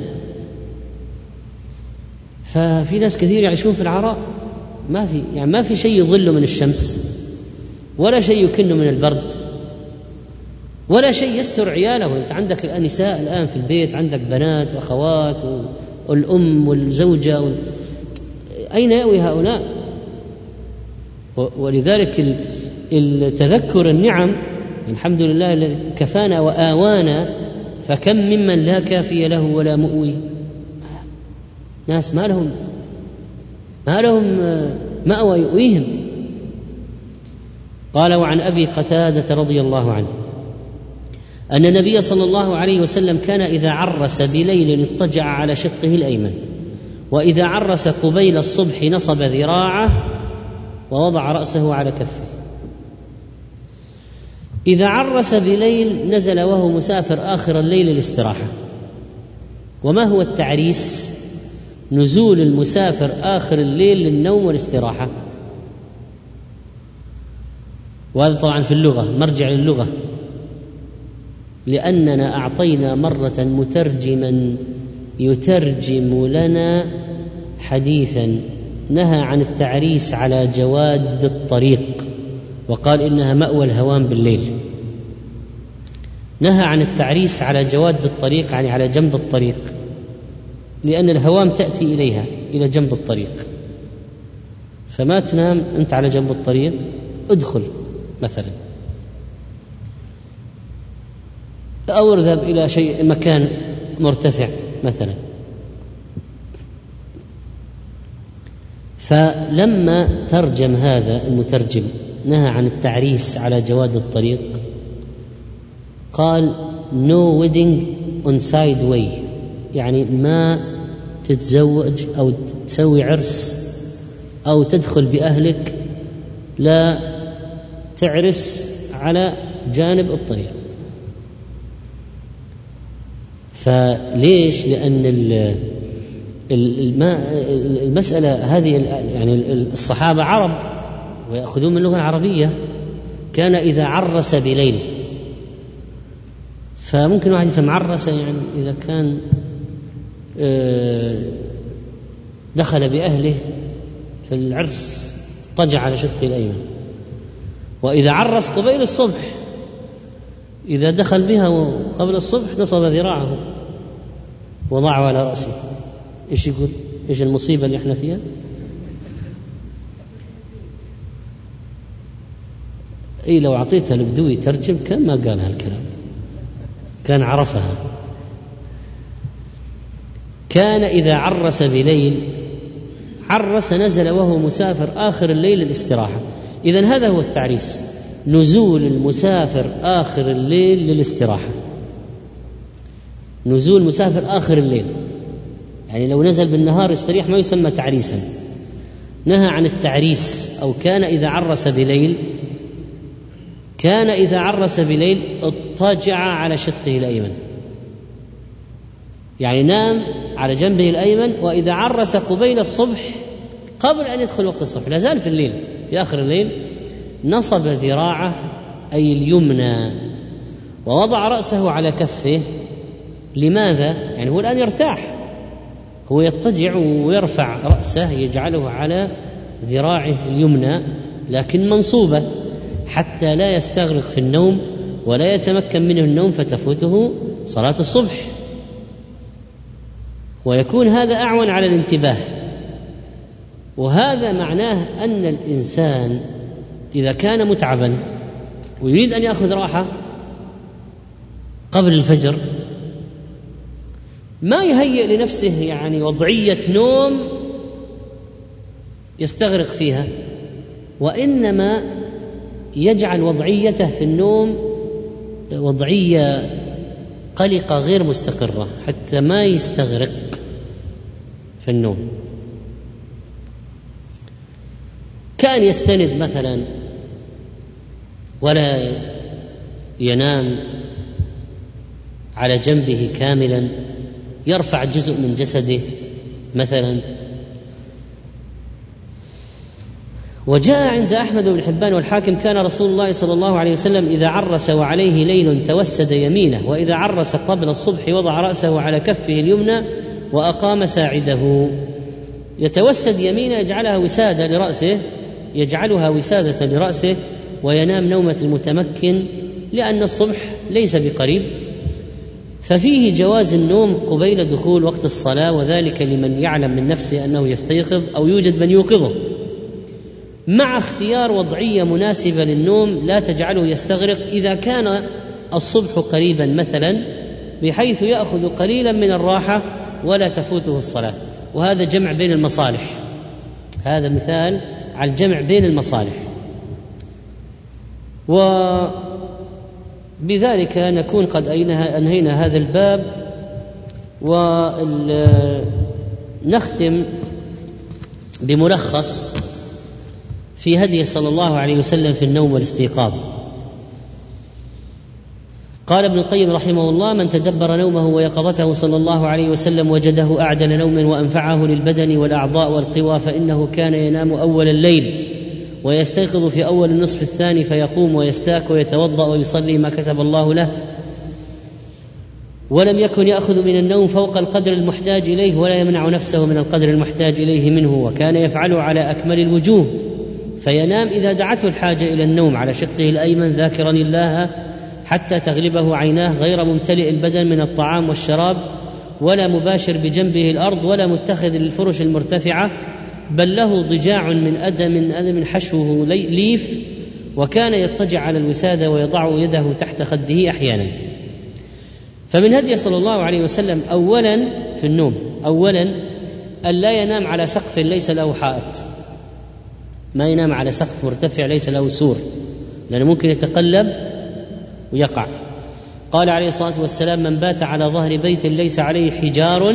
Speaker 2: ففي ناس كثير يعيشون في العراء ما في يعني ما في شيء يظله من الشمس ولا شيء يكنه من البرد ولا شيء يستر عياله. إنت عندك الان نساء الآن في البيت عندك بنات وأخوات والأم والزوجة وال... أين يأوي هؤلاء؟ ولذلك التذكر النعم الحمد لله كفانا وآوانا فكم ممن لا كافي له ولا مؤوي. ناس ما لهم ما لهم مأوى يؤويهم. قال وعن أبي قتادة رضي الله عنه أن النبي صلى الله عليه وسلم كان إذا عرس بليل اضطجع على شقه الأيمن وإذا عرس قبيل الصبح نصب ذراعه ووضع رأسه على كفه. إذا عرس بليل نزل وهو مسافر آخر الليل الاستراحه وما هو التعريس؟ نزول المسافر آخر الليل للنوم والاستراحة. وهذا طبعا في اللغة مرجع للغة. لأننا أعطينا مرة مترجما يترجم لنا حديثا نهى عن التعريس على جواد الطريق. وقال إنها مأوى الهوام بالليل. نهى عن التعريس على جواد الطريق يعني على جنب الطريق لأن الهوام تأتي إليها إلى جنب الطريق. فما تنام أنت على جنب الطريق ادخل مثلا. أو اذهب إلى شيء مكان مرتفع مثلا. فلما ترجم هذا المترجم نهى عن التعريس على جواد الطريق. قال no wedding on side way. يعني ما تتزوج أو تسوي عرس أو تدخل بأهلك لا تعرس على جانب الطريق. فليش؟ لأن المسألة هذه يعني الصحابة عرب. ويأخذون من اللغة العربية كان إذا عرس بليل فممكن واحد يفهم عرس يعني إذا كان آه، دخل بأهله في العرس اضطجع على شقه الأيمن وإذا عرس قبيل الصبح إذا دخل بها قبل الصبح نصب ذراعه وضعه على رأسه إيش يقول؟ إيش المصيبة اللي إحنا فيها؟ اي لو أعطيتها البدوي يترجم كان ما قال هالكلام. كان عرفها. كان إذا عرس بليل عرس نزل وهو مسافر آخر الليل للاستراحة. اذا هذا هو التعريس. نزول المسافر آخر الليل للاستراحة. نزول مسافر آخر الليل. يعني لو نزل بالنهار يستريح ما يسمى تعريسا. نهى عن التعريس أو كان إذا عرس بليل كان إذا عرس بليل اضطجع على شقه الأيمن. يعني نام على جنبه الأيمن وإذا عرس قبيل الصبح قبل أن يدخل وقت الصبح لا زال في الليل في آخر الليل نصب ذراعه أي اليمنى ووضع رأسه على كفه. لماذا؟ يعني هو الآن يرتاح. هو يضطجع ويرفع رأسه يجعله على ذراعه اليمنى لكن منصوبة. حتى لا يستغرق في النوم ولا يتمكن منه النوم فتفوته صلاة الصبح. ويكون هذا أعون على الانتباه. وهذا معناه أن الإنسان إذا كان متعبا ويريد أن يأخذ راحة قبل الفجر ما يهيئ لنفسه يعني وضعية نوم يستغرق فيها وإنما يجعل وضعيته في النوم وضعية قلقة غير مستقرة حتى ما يستغرق في النوم. كان يستند مثلا ولا ينام على جنبه كاملا يرفع جزء من جسده مثلا وجاء عند أحمد بن حبان والحاكم كان رسول الله صلى الله عليه وسلم إذا عرس وعليه ليل توسد يمينه وإذا عرس قبل الصبح وضع رأسه على كفه اليمنى وأقام ساعده. يتوسد يمينه يجعلها وسادة لرأسه يجعلها وسادة لرأسه وينام نومة المتمكن لأن الصبح ليس بقريب. ففيه جواز النوم قبيل دخول وقت الصلاة وذلك لمن يعلم من نفسه أنه يستيقظ أو يوجد من يوقظه. مع اختيار وضعية مناسبة للنوم لا تجعله يستغرق إذا كان الصبح قريبا مثلا بحيث يأخذ قليلا من الراحة ولا تفوته الصلاة. وهذا جمع بين المصالح. هذا مثال على الجمع بين المصالح. وبذلك نكون قد أنهينا هذا الباب ونختم بملخص في هدي صلى الله عليه وسلم في النوم والاستيقاظ. قال ابن القيم رحمه الله من تدبر نومه ويقظته صلى الله عليه وسلم وجده أعدل نوم وأنفعه للبدن والأعضاء والقوى فإنه كان ينام أول الليل ويستيقظ في أول النصف الثاني فيقوم ويستاك ويتوضأ ويصلي ما كتب الله له ولم يكن يأخذ من النوم فوق القدر المحتاج إليه ولا يمنع نفسه من القدر المحتاج إليه منه وكان يفعله على أكمل الوجوه فينام إذا دعته الحاجة إلى النوم على شقه الأيمن ذاكرا الله حتى تغلبه عيناه غير ممتلئ البدن من الطعام والشراب ولا مباشر بجنبه الأرض ولا متخذ للفرش المرتفعة بل له ضجاع من أدم من أدم حشوه ليف وكان يضطجع على الوسادة ويضع يده تحت خده أحيانا. فمن هدي صلى الله عليه وسلم اولا في النوم اولا أن لا ينام على سقف ليس له حائط. ما ينام على سقف مرتفع ليس له سور لأنه ممكن يتقلب ويقع. قال عليه الصلاة والسلام من بات على ظهر بيت ليس عليه حجار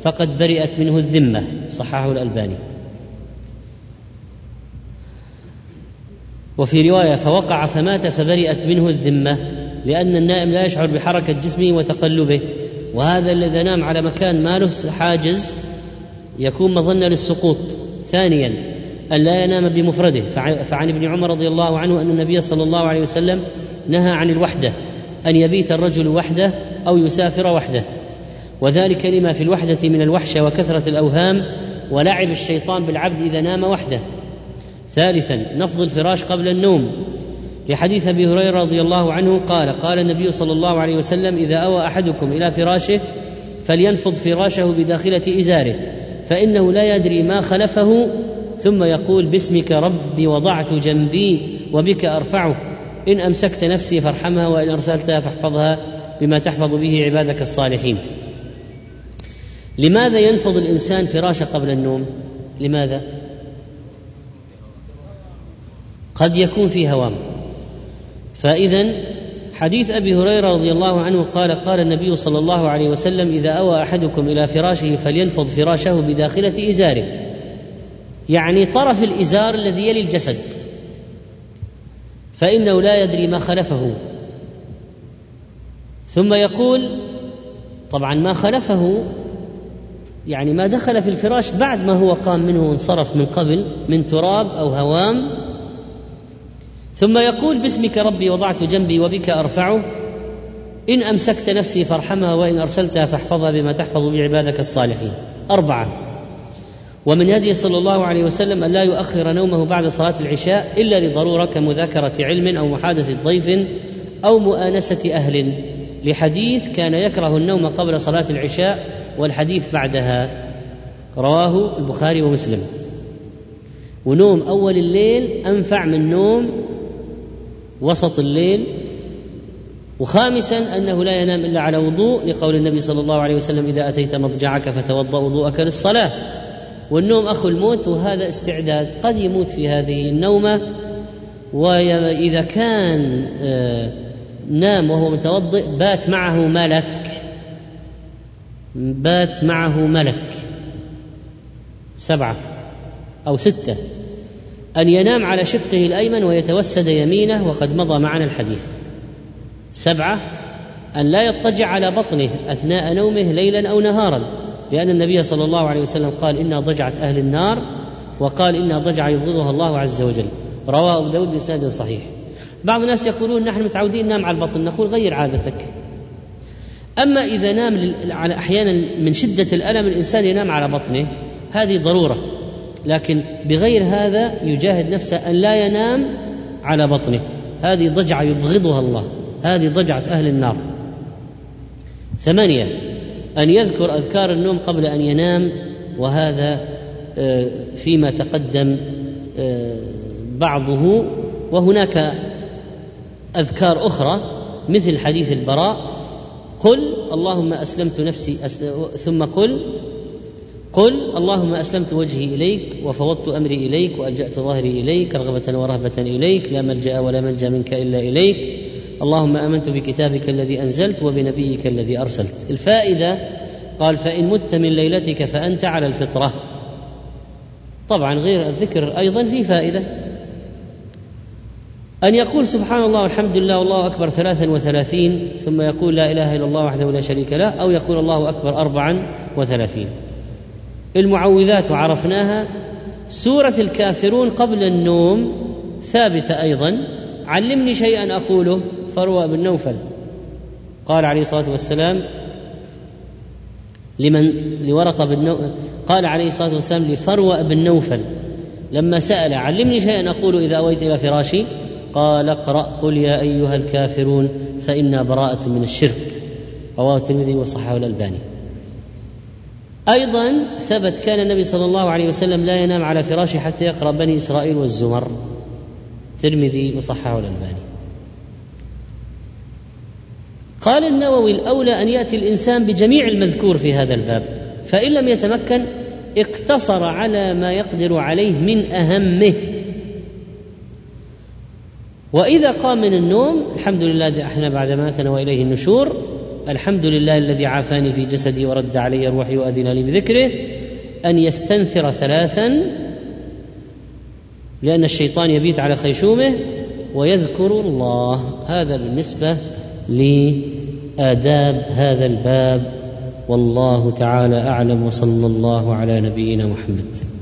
Speaker 2: فقد برئت منه الذمة. صححه الألباني. وفي رواية فوقع فمات فبرئت منه الذمة لأن النائم لا يشعر بحركة جسمه وتقلبه وهذا الذي نام على مكان ما له حاجز يكون مظنة للسقوط. ثانيا ألا ينام بمفرده. فعن ابن عمر رضي الله عنه أن النبي صلى الله عليه وسلم نهى عن الوحدة أن يبيت الرجل وحده أو يسافر وحده. وذلك لما في الوحدة من الوحشة وكثرة الأوهام ولعب الشيطان بالعبد إذا نام وحده. ثالثا نفض الفراش قبل النوم. لحديث أبي هريرة رضي الله عنه قال قال النبي صلى الله عليه وسلم إذا أوى أحدكم إلى فراشه فلينفض فراشه بداخلة إزاره فإنه لا يدري ما خلفه ثم يقول باسمك ربي وضعت جنبي وبك أرفعه. إن أمسكت نفسي فارحمها وإن ارسلتها فاحفظها بما تحفظ به عبادك الصالحين. لماذا ينفض الإنسان فراشه قبل النوم؟ لماذا؟ قد يكون في هوام. فاذا حديث أبي هريرة رضي الله عنه قال قال النبي صلى الله عليه وسلم إذا أوى أحدكم إلى فراشه فلينفض فراشه بداخلة إزاره. يعني طرف الإزار الذي يلي الجسد فإنه لا يدري ما خلفه. ثم يقول طبعا ما خلفه يعني ما دخل في الفراش بعد ما هو قام منه وانصرف من قبل من تراب أو هوام. ثم يقول باسمك ربي وضعت جنبي وبك أرفعه إن أمسكت نفسي فارحمها وإن أرسلتها فاحفظها بما تحفظ بعبادك الصالحين. أربعة. ومن هدي صلى الله عليه وسلم أن لا يؤخر نومه بعد صلاة العشاء إلا لضرورة كمذاكرة علم أو محادثة ضيف أو مؤانسة أهل. لحديث كان يكره النوم قبل صلاة العشاء والحديث بعدها. رواه البخاري ومسلم. ونوم أول الليل أنفع من نوم وسط الليل. وخامسا أنه لا ينام إلا على وضوء لقول النبي صلى الله عليه وسلم إذا أتيت مضجعك فتوضأ وضوءك للصلاة. والنوم أخو الموت وهذا استعداد قد يموت في هذه النومة. واذا كان آه، نام وهو متوضئ بات معه ملك. بات معه ملك. سبعة أو ستة. أن ينام على شقه الأيمن ويتوسد يمينه وقد مضى معنا الحديث. سبعة أن لا يضطجع على بطنه أثناء نومه ليلا أو نهارا. لأن النبي صلى الله عليه وسلم قال إنها ضجعة أهل النار وقال إنها ضجعة يبغضها الله عز وجل. رواه أبو داود بإسناد صحيح. بعض الناس يقولون نحن متعودين ننام على البطن نقول غير عادتك. أما إذا نام على أحيانا من شدة الألم الإنسان ينام على بطنه هذه ضرورة. لكن بغير هذا يجاهد نفسه أن لا ينام على بطنه. هذه ضجعه يبغضها الله. هذه ضجعة أهل النار. ثمانية أن يذكر أذكار النوم قبل أن ينام وهذا آه، فيما تقدم آه، بعضه. وهناك أذكار أخرى مثل حديث البراء قل اللهم أسلمت نفسي ثم قل قل اللهم أسلمت وجهي إليك وفوضت أمري إليك وألجأت ظهري إليك رغبة ورهبة إليك لا ملجأ ولا ملجأ منك إلا إليك. اللهم آمنت بكتابك الذي أنزلت وبنبيك الذي أرسلت. الفائدة قال فإن مت من ليلتك فأنت على الفطرة. طبعا غير الذكر أيضا في فائدة. أن يقول سبحان الله والحمد لله والله أكبر ثلاثا وثلاثين ثم يقول لا إله إلا الله وحده لا شريك له أو يقول الله أكبر أربعا وثلاثين. المعوذات وعرفناها سورة الكافرون قبل النوم ثابتة أيضا. علمني شيئا أقوله. فروى بن نوفل قال عليه الصلاة والسلام لمن لورقة بن نوفل قال عليه الصلاة والسلام لفروى بن نوفل. لما سأل علمني شيئا؟ أقول إذا أويت إلى فراشي؟ قال اقرأ قل يا أيها الكافرون فإنا براءة من الشرك. رواه الترمذي وصححه الألباني. أيضا ثبت كان النبي صلى الله عليه وسلم لا ينام على فراشه حتى يقرأ بني إسرائيل والزمر. الترمذي وصححه الألباني. قال النووي الأولى أن يأتي الإنسان بجميع المذكور في هذا الباب فإن لم يتمكن اقتصر على ما يقدر عليه من أهمه. وإذا قام من النوم الحمد لله الذي أحنا بعد ماتنا وإليه النشور الحمد لله الذي عافاني في جسدي ورد علي روحي وأذن لي بذكره أن يستنثر ثلاثا لأن الشيطان يبيت على خيشومه ويذكر الله. هذا بالنسبة لآداب هذا الباب والله تعالى أعلم وصلى الله على نبينا محمد.